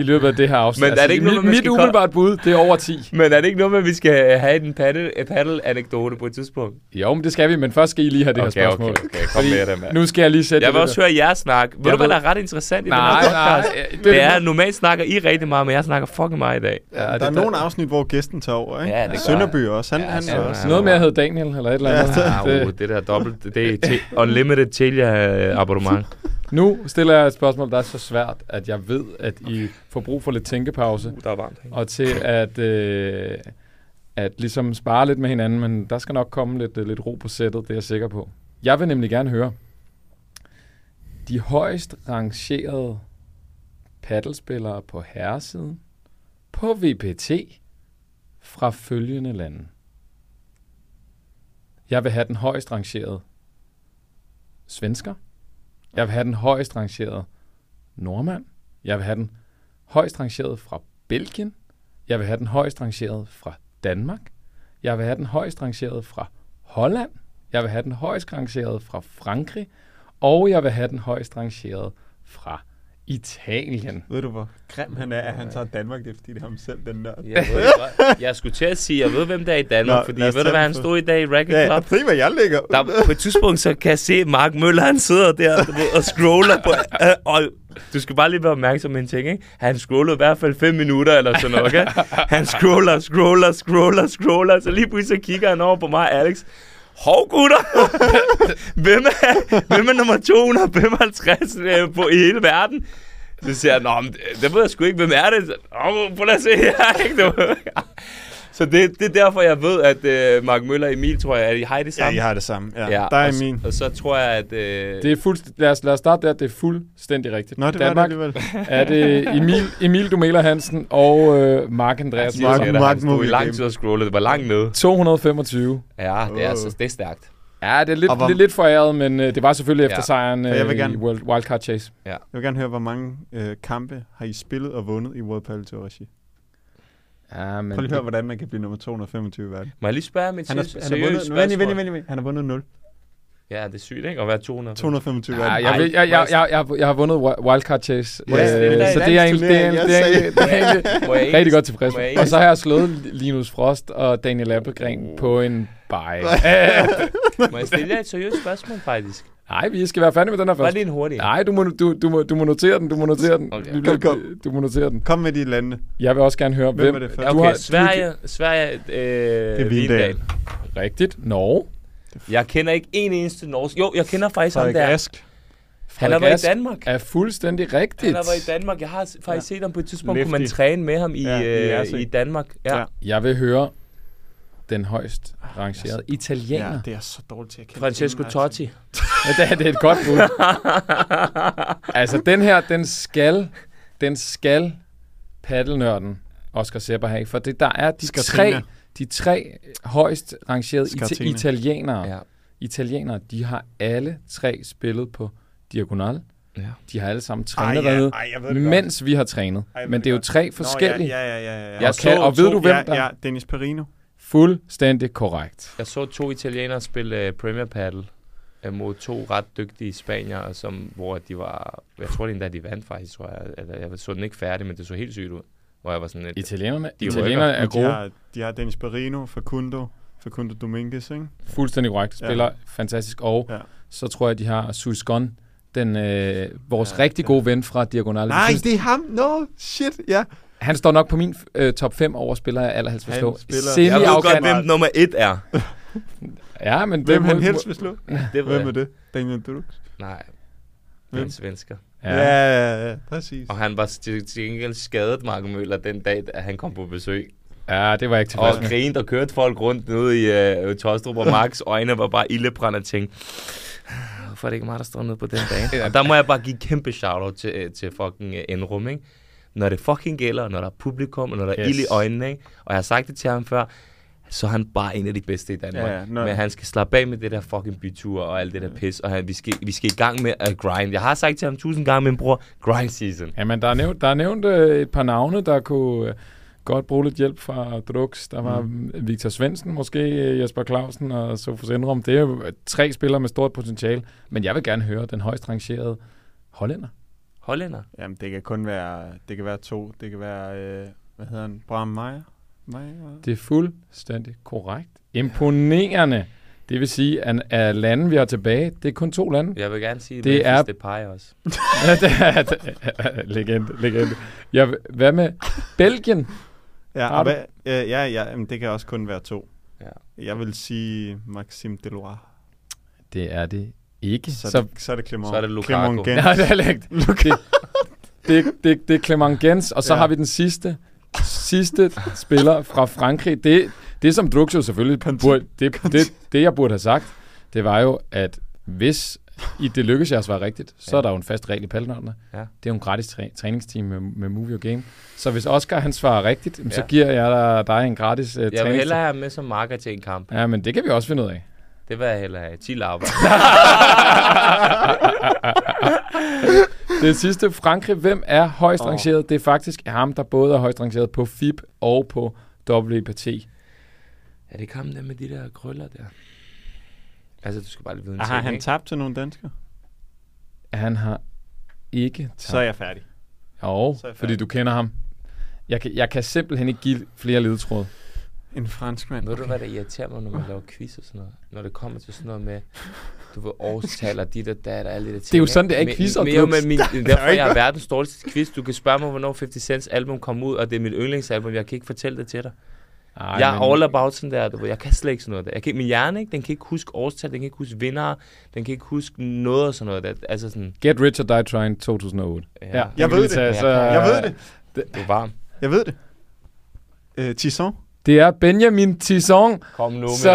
i løbet af det her afsnit. Men er det ikke altså, noget, man mit skal umiddelbart bud, det er over 10. Men er det ikke noget med, at vi skal have en paddle, paddle-anekdote på et tidspunkt? Jo, men det skal vi, men først skal I lige have det okay, her spørgsmål. Okay, okay, kom med det, mand. Nu skal jeg lige sætte Jeg vil også høre jer snakke. Ved du, hvad der er ret interessant i nej, den her podcast? Nej, det, det er, normalt snakker I rigtig meget, men jeg snakker fucking meget i dag. Ja, der er nogle afsnit, hvor gæsten tager over, ikke? Ja, det Sønderby også. Han, ja, han ja, også. Noget med at hedde Daniel, eller et eller andet. Ja, det, uh, det der dobbelt, det er te- unlimited Telia abonnement. Nu stiller jeg et spørgsmål, der er så svært, at jeg ved, at I får brug for lidt tænkepause. Uh, der er varmt. Ikke? Og til at, øh, at ligesom spare lidt med hinanden, men der skal nok komme lidt, lidt ro på sættet, det er jeg sikker på. Jeg vil nemlig gerne høre, de højst rangerede paddelspillere på herresiden på VPT fra følgende lande. Jeg vil have den højst rangerede svensker. Jeg vil have den højst rangerede nordmand. Jeg vil have den højst rangerede fra Belgien. Jeg vil have den højst rangerede fra Danmark. Jeg vil have den højst rangerede fra Holland. Jeg vil have den højst rangerede fra Frankrig. Og jeg vil have den højst rangerede fra Italien. Ved du, hvor grim han er, at han tager Danmark, det er fordi det er ham selv, den der. Jeg, ved, jeg skulle til at sige, jeg ved, hvem der er i Danmark, Nå, fordi ved du, hvad han stod i dag i Racket Club? Ja, jeg hvad jeg ligger. Der, på et tidspunkt, så kan jeg se Mark Møller, han sidder der du ved, og scroller på... Øh, og du skal bare lige være opmærksom med en ting, ikke? Han scroller i hvert fald 5 minutter eller sådan noget, okay? Han scroller, scroller, scroller, scroller, så lige pludselig så kigger han over på mig, Alex. Hov, gutter! hvem, er, hvem er nummer 255 øh, på i hele verden? Så siger jeg, Nå, men det, det ved jeg sgu ikke, hvem er det? Åh, prøv at se her, ikke? Så det, det er derfor, jeg ved, at uh, Mark Møller og Emil, tror jeg, at I har det samme. Ja, I har det samme. Ja, ja der er og, min. Og så tror jeg, at... Uh... Det er fuldst- lad, os, lad os starte der. Det er fuldstændig rigtigt. Nå, det Danmark var det alligevel. er det Emil, Emil Dumela Hansen og uh, Mark Andreas Mark, Mark, Mark stod i lang tid og scrollede. Det var langt nede. 225. Ja, det er, altså, det er stærkt. Ja, det er lidt, hvor... lidt, lidt foræret, men uh, det var selvfølgelig efter ja. sejren uh, jeg vil gerne, i World Wildcard Chase. Ja. Jeg vil gerne høre, hvor mange uh, kampe har I spillet og vundet i World Padel Tour Regi? Ja, men Prøv lige at høre, hvordan man kan blive nummer 225 i verden. Må jeg lige spørge mit han har, han har vundet, vent, vent, vent, vent, han har vundet 0. Ja, det er sygt, ikke? At være 200. 225 ja, jeg, jeg, jeg, jeg, jeg, jeg, har vundet Wildcard Chase. Øh, det så det er egentlig, det er, det er, det er egentlig rigtig godt tilfreds med. Og så har jeg slået Linus Frost og Daniel Appelgren på en bye. Må jeg stille jer et seriøst spørgsmål, faktisk? Nej, vi skal være færdige med den her først. Bare lige en hurtig. Nej, du må, du, du, må, du må notere den, du må notere den. Okay. Kom, kom. Du må notere den. Kom med de lande. Jeg vil også gerne høre, hvem... hvem er det okay, du har, Sverige, Sverige, øh, det er Vindal. Rigtigt. Norge. Jeg kender ikke en eneste norsk. Jo, jeg kender faktisk Frederik ham der. Ask. Han har været i Danmark. er fuldstændig rigtigt. Han har været i Danmark. Jeg har faktisk ja. set ham på et tidspunkt, Lefty. kunne man træne med ham i, ja, i, øh, i Danmark. Ja. ja. Jeg vil høre den højst rangerede italiener. Ja, det er så dårligt til at kende. Francesco Totti. ja, det, er, det er et godt bud. altså, den her, den skal, den skal paddelnørden Oscar Sepper have, for det, der er de tre, de tre højst rangerede ita- italienere. Ja. Italienere, de har alle tre spillet på diagonal. Ja. De har alle sammen trænet ej, ja, ej, mens godt. vi har trænet. Ej, Men det er jo tre forskellige. Nå, ja, ja, ja, ja, ja. Jeg og, kan, og ved du, hvem der... Ja, Dennis Perino. Fuldstændig korrekt. Jeg så to italienere spille uh, Premier Paddle uh, mod to ret dygtige spanier, som, hvor de var... Jeg tror det endda, de vandt faktisk, tror jeg. Eller, jeg så den ikke færdig, men det så helt sygt ud. Hvor jeg var sådan et, Italienerne, de italienerne er gode. De har, de har Dennis Perino, Facundo, Facundo Dominguez, ikke? Fuldstændig korrekt. Spiller ja. fantastisk. Og ja. så tror jeg, de har Suisgon, den, øh, vores ja, rigtig gode ven fra Diagonal. Nej, det er ham. No, shit, ja. Han står nok på min øh, top 5 over spillere, jeg allerhelst vil slå. Jeg ved godt, hvem nummer 1 er. ja, men hvem han helst vil slå? det hvem er det? Daniel Drux? Nej, hvem? en svensker. Ja. Ja, ja, ja, præcis. Og han var til gengæld skadet, Mark Møller, den dag, at han kom på besøg. Ja, det var ikke tilfreds Og grinede og kørte folk rundt nede i uh, Tostrup, og Marks øjne var bare ildebrændt og tænkte, hvorfor er det ikke mig, der står nede på den bane? og der må jeg bare give kæmpe shout-out til, øh, til fucking øh, Enrum, ikke? Når det fucking gælder, når der er publikum, og når der er yes. ild i øjnene, ikke? Og jeg har sagt det til ham før, så er han bare en af de bedste i Danmark. Ja, ja, når... Men han skal slappe af med det der fucking bytur og alt det der pis, og han, vi, skal, vi skal i gang med at grind. Jeg har sagt til ham tusind gange, min bror, grind season. Jamen, der er nævnt, der er nævnt øh, et par navne, der kunne øh, godt bruge lidt hjælp fra Drux. Der var mm. Victor Svendsen, måske øh, Jesper Clausen og Sofus Indrum. Det er jo tre spillere med stort potentiale, men jeg vil gerne høre den højst rangerede hollænder. Hollænder? Jamen, det kan kun være, det kan være to. Det kan være, øh, hvad hedder han, Bram Meyer? Det er fuldstændig korrekt. Imponerende. Det vil sige, at af lande, vi har tilbage, det er kun to lande. Jeg vil gerne sige, det er det Depay også. legende, legende. Ja, hvad med Belgien? Ja, hvad, ja, ja, ja jamen, det kan også kun være to. Ja. Jeg vil sige Maxime Deloire. Det er det ikke. Så, så, det, så er det Clement. Så er det Lukaku. Gens. Nej, det er. Det, det, det, det er Clement Gens, og så ja. har vi den sidste sidste spiller fra Frankrig. Det, det som Druxo selvfølgelig burde, det, det, det, jeg burde have sagt, det var jo, at hvis i det lykkes jer at svare rigtigt, så ja. er der jo en fast regel i pallenørdene. Ja. Det er jo en gratis træ, træningsteam med, med Movie Game. Så hvis Oscar han svarer rigtigt, ja. så giver jeg dig, dig en gratis uh, Jeg vil hellere have med som marker til en kamp. Ja, men det kan vi også finde ud af. Det hellere have. 10 lapper. det sidste, Frankrig. Hvem er højst oh. rangeret? Det er faktisk ham, der både er højst rangeret på FIB og på WPT. Er det ham der med de der krøller der? Altså, du skal bare lige vide en Har han ikke? tabt til nogle danskere? Han har ikke tabt. Så er jeg færdig. Jo, jeg fordi du kender ham. Jeg kan, jeg kan simpelthen ikke give flere ledetråde. En fransk mand. Ved du, hvad der irriterer mig, når man laver quiz og sådan noget? Når det kommer til sådan noget med, du ved, årstal og dit og dat og alle de der ting. Det er jo sådan, det er ikke quiz og men, men, min, Derfor jeg er verdens dårligste quiz. Du kan spørge mig, hvornår 50 Cent's album kom ud, og det er mit yndlingsalbum. Jeg kan ikke fortælle det til dig. Ej, jeg er all about sådan der, du ved. Jeg kan slet ikke sådan noget der. Jeg kan, min hjerne, ikke, den kan ikke huske årstal, den kan ikke huske vinder, den kan ikke huske noget og sådan noget der. Altså sådan... Get Rich or Die Trying 2008. Ja, ja jeg ved det. Tage, så, jeg ved det. det. Du er varm. Jeg ved det. Uh, Tisson? Det er Benjamin Tisson. Kom nu så.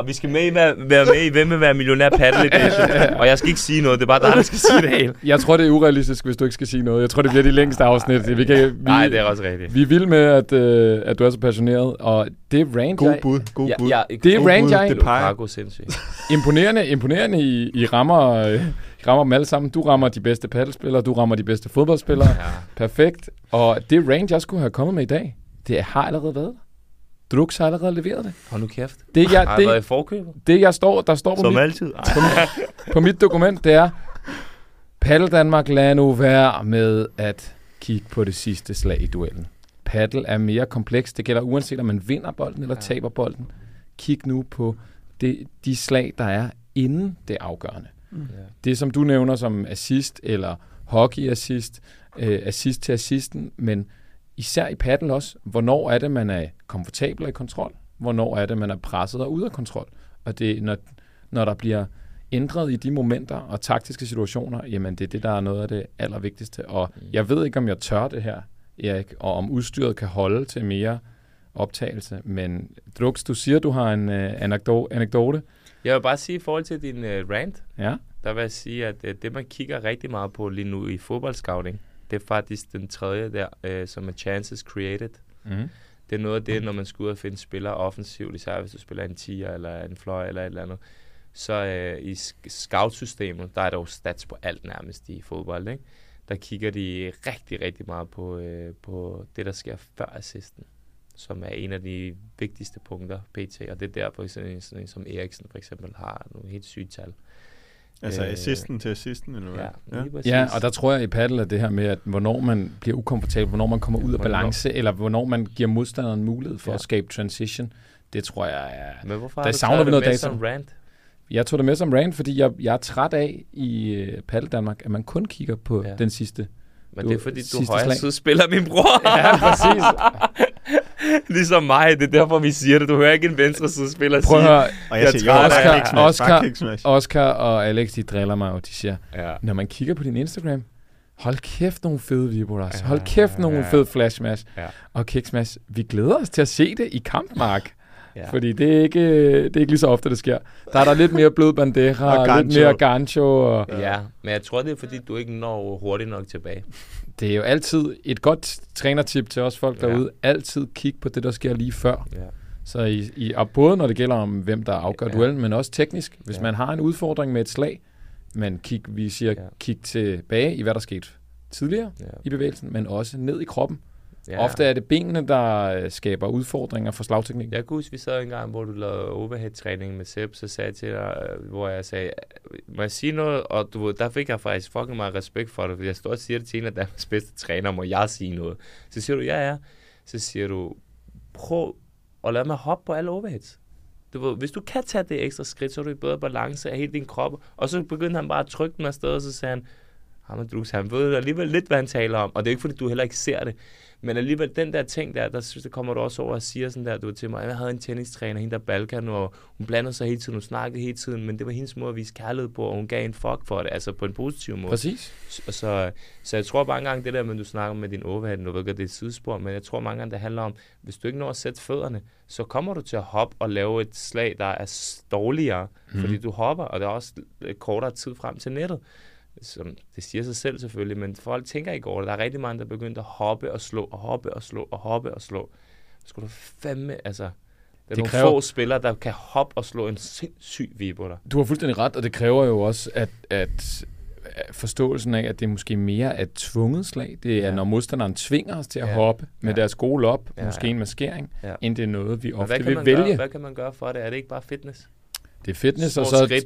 Oh, vi skal med i, være, være med i Hvem vil være millionær paddle edition. og jeg skal ikke sige noget, det er bare dig, der skal sige det hele. Jeg tror, det er urealistisk, hvis du ikke skal sige noget. Jeg tror, det bliver de længste afsnit. Vi kan, vi, Nej, det er også rigtigt. Vi vil med, at, uh, at du er så passioneret, og det er range, God bud, god bud. Ja, ja, det er range, jeg... Lukaku, sindssygt. Imponerende, imponerende i, i rammer... Øh, rammer dem alle sammen. Du rammer de bedste paddelspillere, du rammer de bedste fodboldspillere. Ja. Perfekt. Og det range, jeg skulle have kommet med i dag, det har allerede været Drux har allerede leveret det. Hold nu kæft. Det, jeg, har det, været i forkøbet? Det, jeg står, der står på Som mit, altid. på, mit, på mit dokument, det er, Paddle Danmark lader nu være med at kigge på det sidste slag i duellen. Paddle er mere kompleks. Det gælder uanset om man vinder bolden eller ja. taber bolden. Kig nu på det, de slag, der er inden det afgørende. Mm. Det, som du nævner som assist eller hockey assist, øh, assist til assisten, men især i paddle også, hvornår er det, man er komfortabel og i kontrol? Hvornår er det, man er presset og ude af kontrol? Og det, når, når der bliver ændret i de momenter og taktiske situationer, jamen det er det, der er noget af det allervigtigste. Og mm. jeg ved ikke, om jeg tør det her, Erik, og om udstyret kan holde til mere optagelse. Men Drux, du siger, du har en uh, anekdote. Jeg vil bare sige, i forhold til din uh, rant, ja? der vil jeg sige, at uh, det, man kigger rigtig meget på lige nu i fodboldscouting, det er faktisk den tredje der, øh, som er chances created. Mm. Det er noget af det, når man skal ud og finde spillere offensivt, især hvis du spiller en 10 eller en fløj eller et eller andet. Så øh, i scout-systemet, der er der jo stats på alt nærmest i fodbold, ikke? Der kigger de rigtig, rigtig meget på, øh, på det, der sker før assisten som er en af de vigtigste punkter pt. Og det er derfor, sådan en, sådan en som Eriksen for eksempel har nogle helt syge tal. Altså øh, assisten til assisten, eller hvad? Ja, ja. ja, og der tror jeg i paddle, at det her med, at hvornår man bliver ukomfortabel, hvornår man kommer ud af balance, eller hvornår man giver modstanderen mulighed for ja. at skabe transition, det tror jeg er... Men hvorfor der har du vi noget med som rant? Jeg tog det med som rant, fordi jeg, jeg er træt af i uh, Paddle Danmark, at man kun kigger på ja. den sidste men det er fordi, du højre spiller min bror. Ja, præcis. ligesom mig, det er derfor, vi siger det. Du hører ikke en venstre spiller Prøv at høre. Og jeg, jeg siger, Oscar, Oscar, Oscar og Alex, de driller mig, og de siger, ja. når man kigger på din Instagram, hold kæft nogle fede vibras. Ja, hold kæft nogle ja, fede flashmash. Ja. Og Kicksmash, vi glæder os til at se det i kampmark. Ja. Fordi det er, ikke, det er ikke lige så ofte, det sker. Der er der lidt mere blød bandeja, og lidt mere gancho. Og... Ja, men jeg tror, det er fordi, du ikke når hurtigt nok tilbage. Det er jo altid et godt trænertip til os folk derude. Ja. Altid kig på det, der sker lige før. Ja. Så i, i, og både når det gælder om, hvem der afgør ja. duellen, men også teknisk. Hvis ja. man har en udfordring med et slag, men kig, vi siger, ja. kig tilbage i, hvad der skete tidligere ja. i bevægelsen, men også ned i kroppen. Ja. Ofte er det benene, der øh, skaber udfordringer for slagteknik. Jeg kan huske, vi sad en gang, hvor du lavede overhead-træning med Sepp, så sagde jeg til dig, øh, hvor jeg sagde, må jeg sige noget? Og du, der fik jeg faktisk fucking meget respekt for det, fordi jeg står og siger det til en af Danmarks bedste træner, må jeg sige noget? Så siger du, ja, ja. Så siger du, prøv at lade mig hoppe på alle overheads. Du ved, hvis du kan tage det ekstra skridt, så er du i bedre balance af hele din krop. Og så begyndte han bare at trykke den afsted, og så sagde han, han ved alligevel lidt, hvad han taler om. Og det er ikke, fordi du heller ikke ser det. Men alligevel, den der ting der, der, der kommer du også over og siger sådan der, du til mig, jeg havde en tennistræner, hende der Balkan, og hun blandede sig hele tiden, hun snakkede hele tiden, men det var hendes måde at vise kærlighed på, og hun gav en fuck for det, altså på en positiv måde. Præcis. Så, så, så jeg tror mange gange det der, med du snakker med din overhead, nu ved jeg, det er et sidespor, men jeg tror mange gange, det handler om, hvis du ikke når at sætte fødderne, så kommer du til at hoppe og lave et slag, der er dårligere, mm. fordi du hopper, og der er også kortere tid frem til nettet som det siger sig selv selvfølgelig, men folk tænker ikke over det. Der er rigtig mange, der er begyndt at hoppe og slå, og hoppe og slå, og hoppe og slå. Skulle du fandme, altså, der er det nogle kræver... få spillere, der kan hoppe og slå en sindssyg vibo der. Du har fuldstændig ret, og det kræver jo også, at, at forståelsen af, at det måske mere er et tvunget slag. Det er, ja. når modstanderen tvinger os til at ja. hoppe med ja. deres gode op, ja, måske en maskering, ja. end det er noget, vi ofte vil vælge. Gøre, hvad kan man gøre for det? Er det ikke bare fitness? Det er fitness, og så,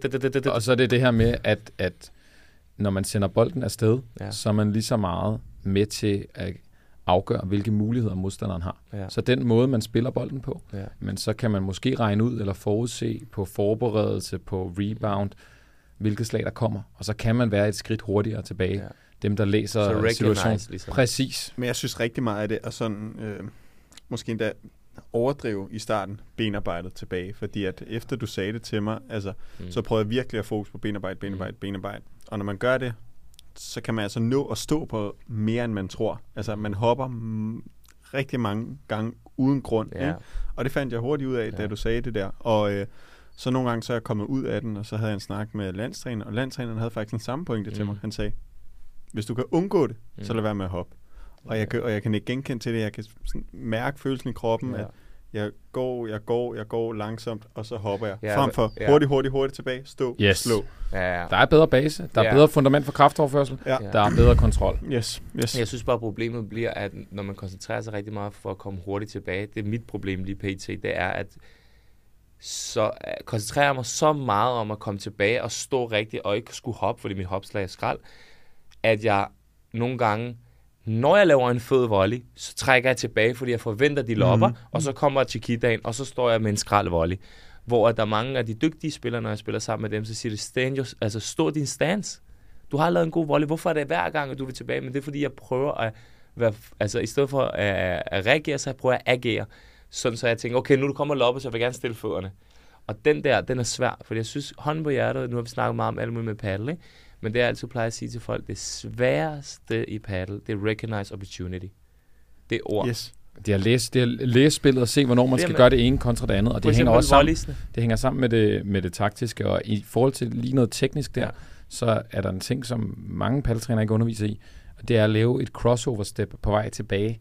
og så er det det her med, at, at når man sender bolden afsted, ja. så er man lige så meget med til at afgøre, hvilke muligheder modstanderen har. Ja. Så den måde, man spiller bolden på, ja. men så kan man måske regne ud eller forudse på forberedelse, på rebound, hvilket slag der kommer, og så kan man være et skridt hurtigere tilbage. Ja. Dem, der læser situationen. Ligesom. Præcis. Men jeg synes rigtig meget af det er sådan, øh, måske endda overdrive i starten benarbejdet tilbage, fordi at efter du sagde det til mig, altså, mm. så prøvede jeg virkelig at fokus på benarbejde, benarbejde, mm. benarbejde. Og når man gør det, så kan man altså nå at stå på mere, end man tror. Altså, man hopper rigtig mange gange uden grund. Ja. Ikke? Og det fandt jeg hurtigt ud af, ja. da du sagde det der. Og øh, så nogle gange så er jeg kommet ud af den, og så havde jeg en snak med landstræner, og landstræneren havde faktisk den samme pointe mm. til mig. Han sagde, hvis du kan undgå det, mm. så lad være med at hoppe. Og jeg, og jeg kan ikke genkende til det. Jeg kan sådan mærke følelsen i kroppen, ja. at jeg går, jeg går, jeg går langsomt, og så hopper jeg. Ja, Frem for ja. hurtigt, hurtigt, hurtigt tilbage, stå, yes. slå. Ja, ja. Der er bedre base, der er ja. bedre fundament for kraftoverførsel, ja. der er bedre kontrol. Yes. Yes. Jeg synes bare, problemet bliver, at når man koncentrerer sig rigtig meget for at komme hurtigt tilbage, det er mit problem lige pt, det er, at så uh, koncentrerer jeg mig så meget om at komme tilbage og stå rigtigt, og ikke skulle hoppe, fordi mit hopslag er skrald, at jeg nogle gange når jeg laver en fed volley, så trækker jeg tilbage, fordi jeg forventer, de lopper, mm. og så kommer Chiquitaen, og så står jeg med en skrald volley. Hvor der er mange af de dygtige spillere, når jeg spiller sammen med dem, så siger de, stand your, altså stå din stance. Du har lavet en god volley. Hvorfor er det hver gang, at du vil tilbage? Men det er, fordi jeg prøver at være, altså i stedet for at, at reagere, så jeg prøver at agere. Sådan så jeg tænker, okay, nu du kommer loppe, så jeg vil gerne stille fødderne. Og den der, den er svær, for jeg synes, hånden på hjertet, nu har vi snakket meget om alt muligt med paddle, ikke? Men det jeg altid plejer at sige til folk, det sværeste i paddle, det er recognize opportunity. Det er ord. Yes. Det er at læse, det er at læse spillet og se, hvornår man skal gøre det ene kontra det andet. Og det hænger også sammen, det hænger sammen med det, med det taktiske. Og i forhold til lige noget teknisk der, ja. så er der en ting, som mange paddeltrænere ikke underviser i. Og det er at lave et crossover step på vej tilbage.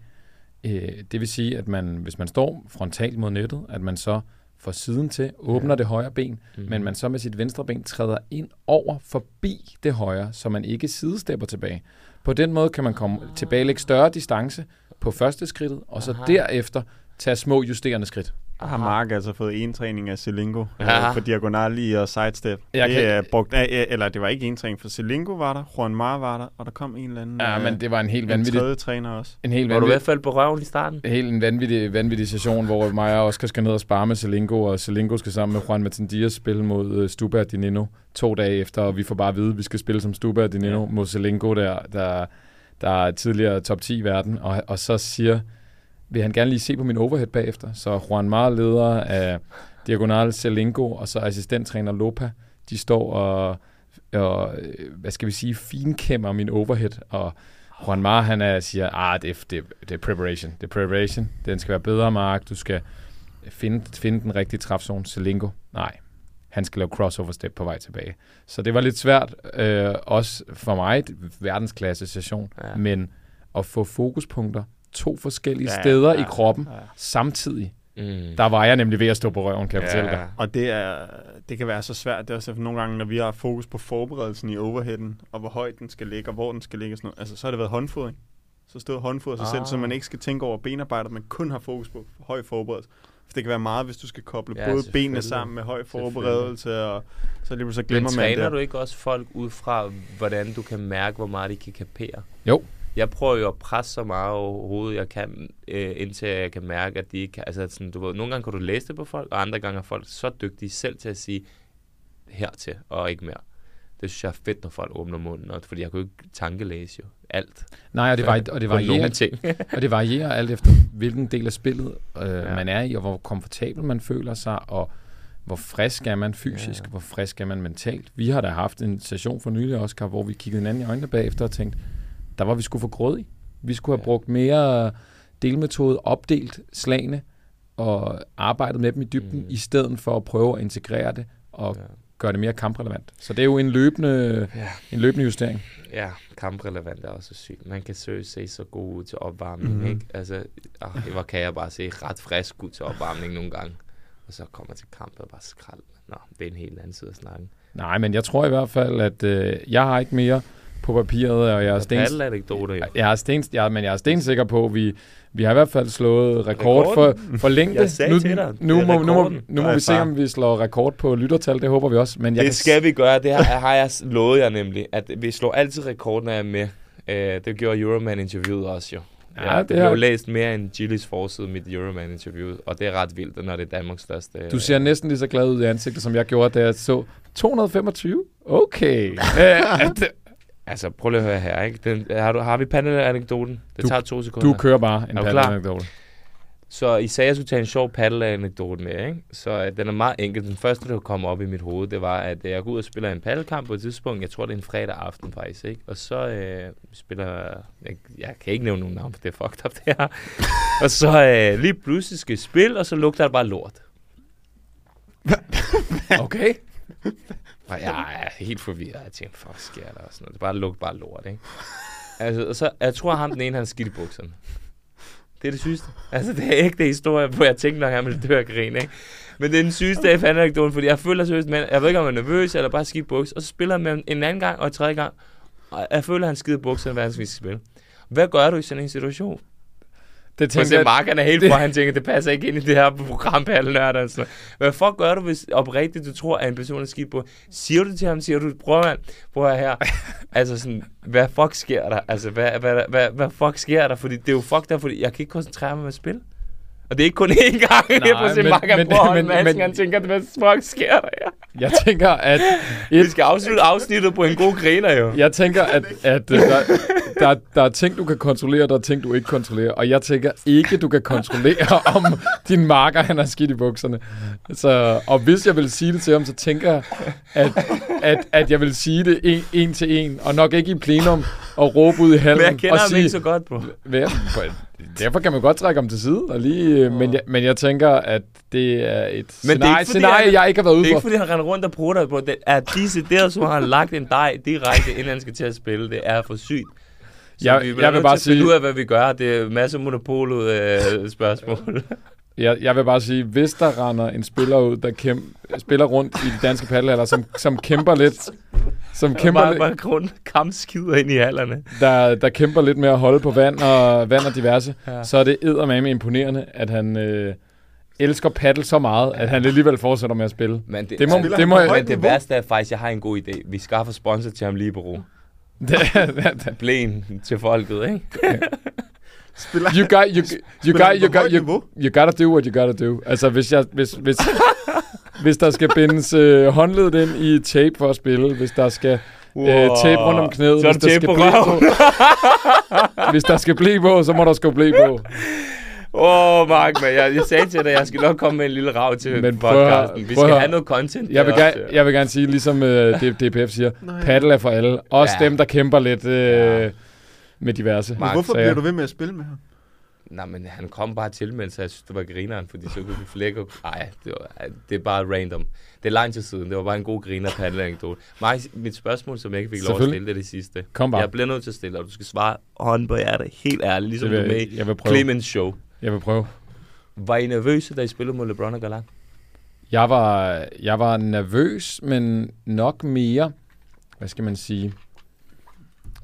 Øh, det vil sige, at man, hvis man står frontalt mod nettet, at man så får siden til, åbner ja. det højre ben, mm-hmm. men man så med sit venstre ben træder ind over forbi det højre, så man ikke sidestepper tilbage. På den måde kan man komme ah. tilbage lægge større distance på første skridtet, og så Aha. derefter tage små justerende skridt har Mark altså fået en træning af Selingo ja. øh, for diagonal i og sidestep. Jeg det, kan... er brugt af, eller det var ikke en træning, for Selingo var der, Juan Mar var der, og der kom en eller anden... Ja, øh, men det var en helt vanvittig... En tredje træner også. En helt vanvittig... Var du i hvert fald på røven i starten? En helt en vanvittig, vanvittig session, hvor mig og Oscar skal ned og spare med Selingo, og Selingo skal sammen med Juan Martin Diaz spille mod uh, Stuba Dinino to dage efter, og vi får bare at vide, at vi skal spille som Stuba Dinino ja. mod Selingo, der, der, der er tidligere top 10 i verden, og, og så siger vil han gerne lige se på min overhead bagefter. Så Juan Mar, leder af Diagonal Selingo, og så assistenttræner Lopa, de står og, og hvad skal vi sige, finkæmmer min overhead, og Juan Mar, han er, siger, ah, det er, det, det er preparation, det er preparation, den skal være bedre, Mark, du skal, finde, finde den rigtige træfzone. Selingo, nej. Han skal lave crossover step på vej tilbage. Så det var lidt svært, øh, også for mig, verdensklasse session, ja. men at få fokuspunkter to forskellige ja, steder ja, i kroppen ja. samtidig. Mm. Der var jeg nemlig ved at stå på røven, kan jeg ja. fortælle dig. Og det, er, det kan være så svært. Det er også nogle gange, når vi har fokus på forberedelsen i overheaden, og hvor højt den skal ligge, og hvor den skal ligge. Sådan noget. Altså, så har det været håndfodring. Så stod håndfodret sig ah. selv, så man ikke skal tænke over benarbejdet, men kun har fokus på høj forberedelse. For det kan være meget, hvis du skal koble ja, både benene sammen med høj forberedelse, og så lige så glemmer men man det. træner du ikke også folk ud fra, hvordan du kan mærke, hvor meget de kan kapere? Jo, jeg prøver jo at presse så meget overhovedet, jeg kan, øh, indtil jeg kan mærke, at de ikke altså sådan, du ved, nogle gange kan du læse det på folk, og andre gange er folk så dygtige selv til at sige hertil, og ikke mere. Det synes jeg er fedt, når folk åbner munden, og, fordi jeg kan jo ikke tankelæse jo alt. Nej, og det, var, og det varierer, ting. og det varierer alt efter, hvilken del af spillet øh, ja. man er i, og hvor komfortabel man føler sig, og hvor frisk er man fysisk, ja. hvor frisk er man mentalt. Vi har da haft en session for nylig, Oscar, hvor vi kiggede hinanden i øjnene bagefter og tænkte, der var vi skulle for i. Vi skulle have brugt mere delmetode, opdelt slagene, og arbejdet med dem i dybden, mm. i stedet for at prøve at integrere det og ja. gøre det mere kamprelevant. Så det er jo en løbende, ja. en løbende justering. Ja, kamprelevant er også sygt. Man kan søge se så god ud til opvarmning, mm. ikke? Altså, åh, hvor kan jeg bare se ret frisk ud til opvarmning nogle gange. Og så kommer til kamp og bare skrald. Nå, det er en helt anden side af snakken. Nej, men jeg tror i hvert fald, at øh, jeg har ikke mere på papiret, og jeg er sten... anekdoter. Jeg er sten, ja, men jeg er stensikker på, at vi, vi har i hvert fald slået rekord for, for længde. Jeg sagde nu, til dig, nu, må, nu, må, nu må vi se, om vi slår rekord på lyttertal. Det håber vi også. Men jeg det skal vi gøre. Det har, har jeg lovet jer nemlig, at vi slår altid rekord, når jeg er med. Uh, det gjorde Euroman-interviewet også jo. Ja, ja, det har jo læst mere end Gilles forside mit Euroman-interview, og det er ret vildt, når det er Danmarks største... Du ser næsten lige så glad ud i ansigtet, som jeg gjorde, da jeg så 225. Okay. Altså, prøv lige at høre her, ikke? Den, har, du, har vi paddle-anekdoten? Det du, tager to sekunder. Du kører bare en paddle-anekdote. Så I sagde, at jeg skulle tage en sjov paddle-anekdote med, ikke? Så uh, den er meget enkel. Den første, der kom op i mit hoved, det var, at uh, jeg går ud og spiller en paddelkamp på et tidspunkt. Jeg tror, det er en fredag aften faktisk, ikke? Og så uh, spiller... Jeg, jeg kan ikke nævne nogen navn, for det er fucked up, det her. og så uh, lige pludselig skal spille, og så lugter det bare lort. okay. Og jeg er helt forvirret. Jeg tænker, fuck sker der? Og sådan noget. Det bare lugter bare lort, ikke? Altså, og så, jeg tror, ham den ene, han skidt i bukserne. Det er det sygeste. Altså, det er ikke det historie, hvor jeg tænkte nok, han ville dø af grin, ikke? Men det er den sygeste af anekdoten, fordi jeg føler seriøst, men jeg ved ikke, om jeg er nervøs, eller bare skidt buks. Og så spiller han med en anden gang og en tredje gang. Og jeg føler, at han skider bukserne, hvad han skal spille. Hvad gør du i sådan en situation? Det tænker jeg... Mark, han er helt det... fra, han tænker, det passer ikke ind i det her program, alle nørder. Så. Hvad fuck gør du, hvis oprigtigt du tror, at en person er skidt på? Siger du til ham, siger du, prøv man, prøv her. altså sådan, hvad fuck sker der? Altså, hvad, hvad, hvad, hvad, hvad fuck sker der? Fordi det er jo fuck der, fordi jeg kan ikke koncentrere mig med at spille. Og det er ikke kun én gang, Nej, jeg får se han prøver men, men, han tænker, hvad fuck sker der her? Jeg tænker, at... Et, Vi skal afslutte afsnittet på en god griner, jo. Jeg tænker, at, at uh, der, der, der er ting, du kan kontrollere, der er ting, du ikke kontrollerer. Og jeg tænker ikke, du kan kontrollere, om din marker, han har skidt i bukserne. Så, og hvis jeg vil sige det til ham, så tænker jeg, at, at, at jeg vil sige det en, en til en, og nok ikke i plenum og råbe ud i hallen. Men jeg kender og ham sige, ikke så godt, på. Derfor kan man godt trække ham til side, og lige, oh. men, jeg, men jeg tænker, at det er et men scenarie, det er ikke, scenarie han, jeg ikke har været ude for. Det er ikke, fordi han render rundt og prutter på det. Er disse der, så har han lagt en dej direkte, inden han skal til at spille. Det er for sygt. Så jeg, vi jeg vil bare sige... ud af, hvad vi gør. Det er masse monopolet øh, spørgsmål. Jeg, jeg vil bare sige, hvis der render en spiller ud, der kæm, spiller rundt i de danske paddelhaller, som, som kæmper lidt... Som kæmper bare, bare grund kampskider ind i hallerne. Der, der kæmper lidt med at holde på vand og, vand og diverse, ja. så er det eddermame imponerende, at han... Øh, elsker paddle så meget, at han alligevel fortsætter med at spille. Men det, det, må, det, må, men det værste er faktisk, at jeg har en god idé. Vi skaffer sponsor til ham lige på ro. Blæn til folket, ikke? Spiller, you got, you, you, got, you, got, you, you gotta do what you gotta do. Altså, hvis, jeg, hvis, hvis, hvis der skal bindes øh, håndledet ind i tape for at spille, hvis der skal wow. øh, tape rundt om knæet, hvis der, skal på på, hvis der skal blive på, så må der sgu blive på. Åh, oh, Mark, man, jeg, jeg sagde til dig, at jeg skal nok komme med en lille rav til Men podcasten. Vi skal have noget content. Jeg vil, gerne, jeg vil gerne sige, ligesom uh, øh, DPF siger, paddle er for alle. Også ja. dem, der kæmper lidt uh, ja. Med diverse. Mark, hvorfor bliver du ved med at spille med ham? nej, men han kom bare til, mens jeg synes, det var grineren, fordi så kunne vi flække. Nej, det, var, det er bare random. Det er lang tid siden. Det var bare en god griner på anekdote. Mig, mit spørgsmål, som jeg ikke fik lov at stille, det det sidste. Kom bare. Jeg bliver nødt til at stille, og du skal svare hånden på hjertet, helt ærligt, ligesom vil, du med jeg vil prøve. Clemens show. Jeg vil prøve. Var I nervøse, da I spillede mod LeBron og Galant? Jeg var, jeg var nervøs, men nok mere, hvad skal man sige,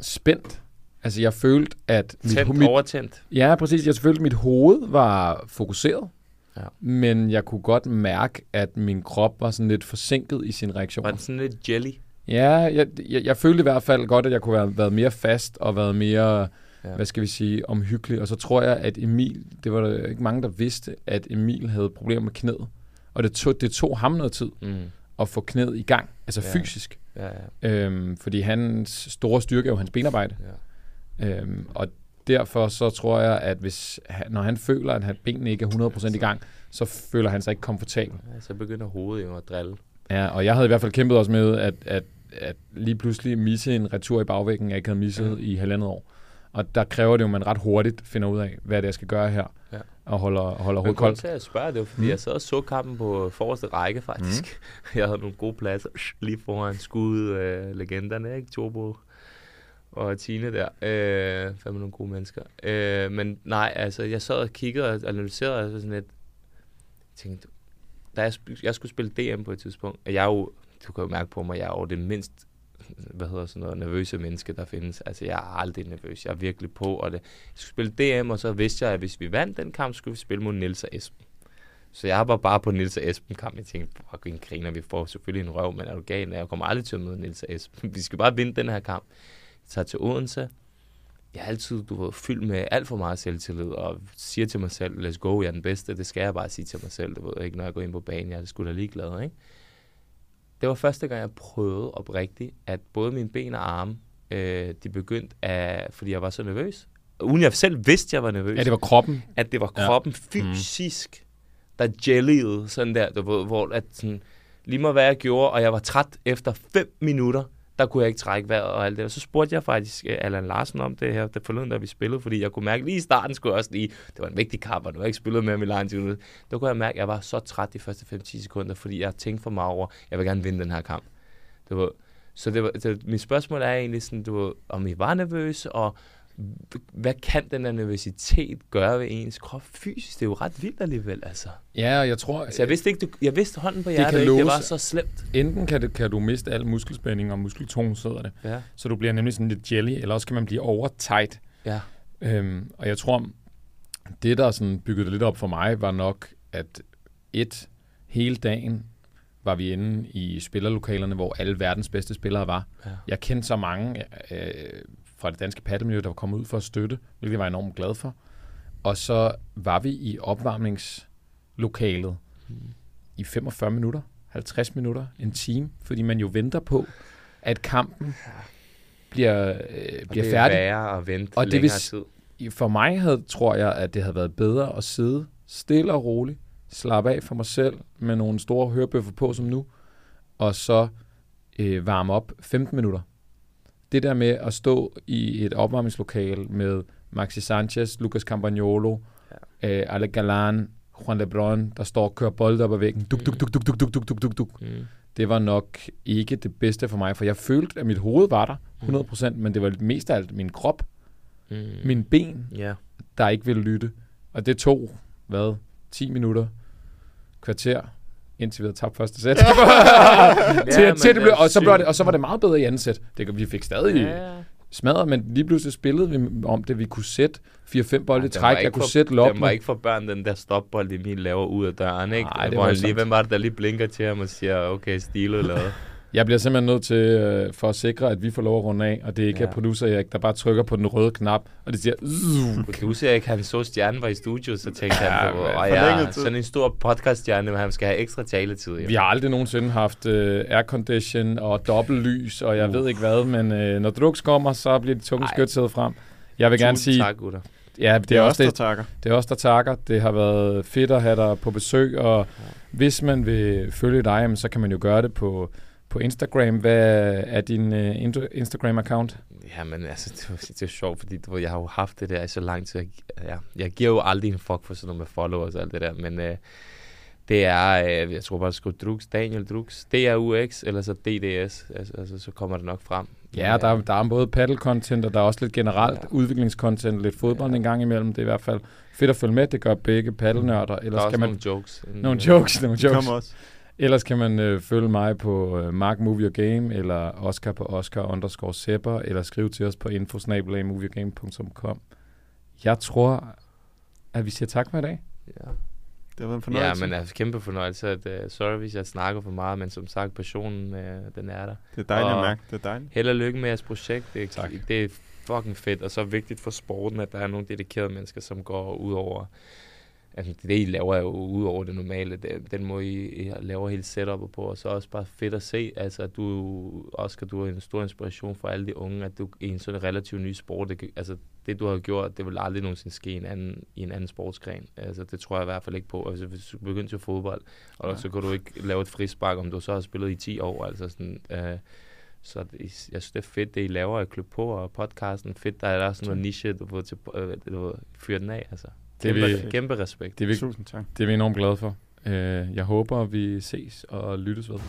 spændt. Altså, jeg følte, at... Tændt, mit, overtændt. Ja, præcis. Jeg følte, at mit hoved var fokuseret. Ja. Men jeg kunne godt mærke, at min krop var sådan lidt forsinket i sin reaktion. Var det sådan lidt jelly? Ja, jeg, jeg, jeg følte i hvert fald godt, at jeg kunne have været mere fast og været mere, ja. hvad skal vi sige, omhyggelig. Og så tror jeg, at Emil, det var der ikke mange, der vidste, at Emil havde problemer med knæet. Og det tog, det tog ham noget tid mm. at få knæet i gang, altså ja. fysisk. Ja, ja. Øhm, fordi hans store styrke er jo hans benarbejde. Ja. Øhm, og derfor så tror jeg, at hvis når han føler, at hans benene ikke er 100% i gang, så føler han sig ikke komfortabel. Ja, så begynder hovedet jo at drille. Ja, og jeg havde i hvert fald kæmpet også med, at, at, at lige pludselig misse en retur i bagvæggen, jeg ikke havde misset ja. i halvandet år. Og der kræver det jo, at man ret hurtigt finder ud af, hvad det er, jeg skal gøre her. Ja. Og holder, holder hovedet koldt. til at spørge, det var, fordi mm. jeg sad og så kampen på forreste række, faktisk. Mm. Jeg havde nogle gode pladser lige foran skud øh, legenderne, ikke? Turbo og Tine der. Øh, fandme nogle gode mennesker. Øh, men nej, altså, jeg sad og kiggede og analyserede, altså sådan lidt, tænkte, da jeg, jeg skulle spille DM på et tidspunkt, og jeg er jo, du kan jo mærke på mig, jeg er jo det mindst hvad hedder sådan noget, nervøse menneske, der findes. Altså, jeg er aldrig nervøs. Jeg er virkelig på, og det, jeg skulle spille DM, og så vidste jeg, at hvis vi vandt den kamp, skulle vi spille mod Nils og Esben. Så jeg var bare på Nils og Esben kamp. Jeg tænkte, fuck, en griner, vi får selvfølgelig en røv, men er du gal? Jeg kommer aldrig til at møde Nils og Esben. Vi skal bare vinde den her kamp. Tager til Odense. Jeg er altid, du ved, fyldt med alt for meget selvtillid, og siger til mig selv, let's go, jeg er den bedste. Det skal jeg bare sige til mig selv, du ved, ikke, når jeg går ind på banen. Jeg er sgu da ligeglad, ikke? Det var første gang, jeg prøvede oprigtigt, at både mine ben og arme, øh, de begyndte at, fordi jeg var så nervøs, uden jeg selv vidste, jeg var nervøs. Ja, det var kroppen. At det var kroppen ja. Mm. fysisk, mm. der jellyede sådan der, du ved, hvor at sådan, lige meget hvad jeg gjorde, og jeg var træt efter 5 minutter, der kunne jeg ikke trække vejret og alt det. Og så spurgte jeg faktisk øh, Allan Larsen om det her, det forleden, da vi spillede, fordi jeg kunne mærke lige i starten, skulle jeg også lige, det var en vigtig kamp, og nu har ikke spillet med Milan til Der kunne jeg mærke, at jeg var så træt de første 5-10 sekunder, fordi jeg tænkte for mig over, jeg vil gerne vinde den her kamp. Det var, så det var, det, mit spørgsmål er egentlig sådan, du om I var nervøs, og hvad kan den der nervøsitet gøre ved ens krop fysisk? Det er jo ret vildt alligevel, altså. Ja, og jeg tror... Altså, jeg vidste ikke, du, jeg vidste hånden på hjertet, det, ikke, det var så slemt. Enten kan, det, kan du miste al muskelspænding og muskeltone, sidder det. Ja. Så du bliver nemlig sådan lidt jelly, eller også kan man blive over tight. Ja. Øhm, og jeg tror, det der sådan byggede det lidt op for mig, var nok, at et, hele dagen var vi inde i spillerlokalerne, hvor alle verdens bedste spillere var. Ja. Jeg kendte så mange øh, fra det danske paddemiljø, der var kommet ud for at støtte, hvilket jeg var enormt glad for. Og så var vi i opvarmningslokalet mm. i 45 minutter, 50 minutter, en time, fordi man jo venter på, at kampen bliver, øh, bliver det færdig. Værre at vente og det vil, tid. For mig havde, tror jeg, at det havde været bedre at sidde stille og roligt, slappe af for mig selv med nogle store hørebøffer på som nu, og så øh, varme op 15 minutter det der med at stå i et opvarmningslokale med Maxi Sanchez, Lucas Campagnolo, ja. øh, Ale Galan, Juan Lebron, der står og kører bolde op ad væggen. Duk, duk, duk, duk, duk, duk, duk, duk, duk. Mm. Det var nok ikke det bedste for mig, for jeg følte, at mit hoved var der 100%, mm. men det var mest af alt min krop, mm. min ben, yeah. der ikke ville lytte. Og det tog, hvad, 10 minutter, kvarter, indtil vi havde tabt første sæt. til, ja, til det blev, og, så blev det, og så var det meget bedre i anden sæt. Det, vi fik stadig ja, smadret, men lige pludselig spillede vi om det. Vi kunne sætte 4-5 bolde i træk. Jeg kunne for, sætte loppen. Det var ikke for børn, den der stopbold, Emil laver ud af døren. Ikke? Nej, det var lige, hvem var det, der lige blinker til ham og siger, okay, stilet lavet. Jeg bliver simpelthen nødt til, øh, for at sikre, at vi får lov at runde af, og det ikke ja. er producer Erik, der bare trykker på den røde knap, og det siger... Producer Erik, han så stjernen var i studiet, så tænkte ja, han på, og ja, sådan en stor podcaststjerne, men han skal have ekstra taletid. Jo. Vi har aldrig nogensinde haft uh, aircondition og dobbelt lys, og jeg uh. ved ikke hvad, men uh, når drugs kommer, så bliver de tunge skytsædet frem. Jeg vil gerne sige... Tak, gutter. Ja, det, det er, også, der takker. Det er også der takker. Det har været fedt at have dig på besøg, og hvis man vil følge dig, så kan man jo gøre det på på Instagram. Hvad er din uh, Instagram-account? Jamen, altså, det, var, det er sjovt, fordi du, jeg har jo haft det der i så lang tid. Jeg, ja, jeg giver jo aldrig en fuck for sådan noget med followers og alt det der, men uh, det er, uh, jeg tror bare, at skrive Drux, Daniel Drux, D-R-U-X, eller så DDS, altså, altså, så kommer det nok frem. Ja, der, der er både paddle-content, og der er også lidt generelt ja. udviklingscontent, lidt fodbold ja. en gang imellem. Det er i hvert fald fedt at følge med. Det gør begge paddelnørder. Ellers der er kan man, nogle jokes. Nogle jokes, nogle jokes. Kom også. Ellers kan man øh, følge mig på øh, Mark Movie og Game, eller Oscar på Oscar underscore Sepper, eller skrive til os på infosnabelagmoviegame.com. Jeg tror, at vi siger tak for i dag. Ja. Det var en fornøjelse. Ja, men altså kæmpe fornøjelse. At, uh, sorry, hvis jeg snakker for meget, men som sagt, passionen, uh, den er der. Det er dejligt og at mærke. Det er dejligt. Held og lykke med jeres projekt. Det, tak. det er fucking fedt, og så vigtigt for sporten, at der er nogle dedikerede mennesker, som går ud over altså det I laver er jo ud over det normale, det, den måde I, I laver hele setupet på, og så også bare fedt at se, altså at du, Oscar, du er en stor inspiration for alle de unge, at du i en sådan relativt ny sport, det, altså det du har gjort, det vil aldrig nogensinde ske i en anden, i en anden sportsgren, altså det tror jeg i hvert fald ikke på, altså hvis du begynder til fodbold, og ja. så kan du ikke lave et frispark, om du så har spillet i 10 år, altså sådan, øh, så det, jeg synes, det er fedt, det I laver i Klub på og podcasten. Fedt, der er der sådan noget niche, du får til, øh, du fyre den af. Altså. Det kæmpe, vi, kæmpe respekt. Det er vi, Tusind tak. Det er vi enormt glade for. Uh, jeg håber, vi ses og lyttes ved.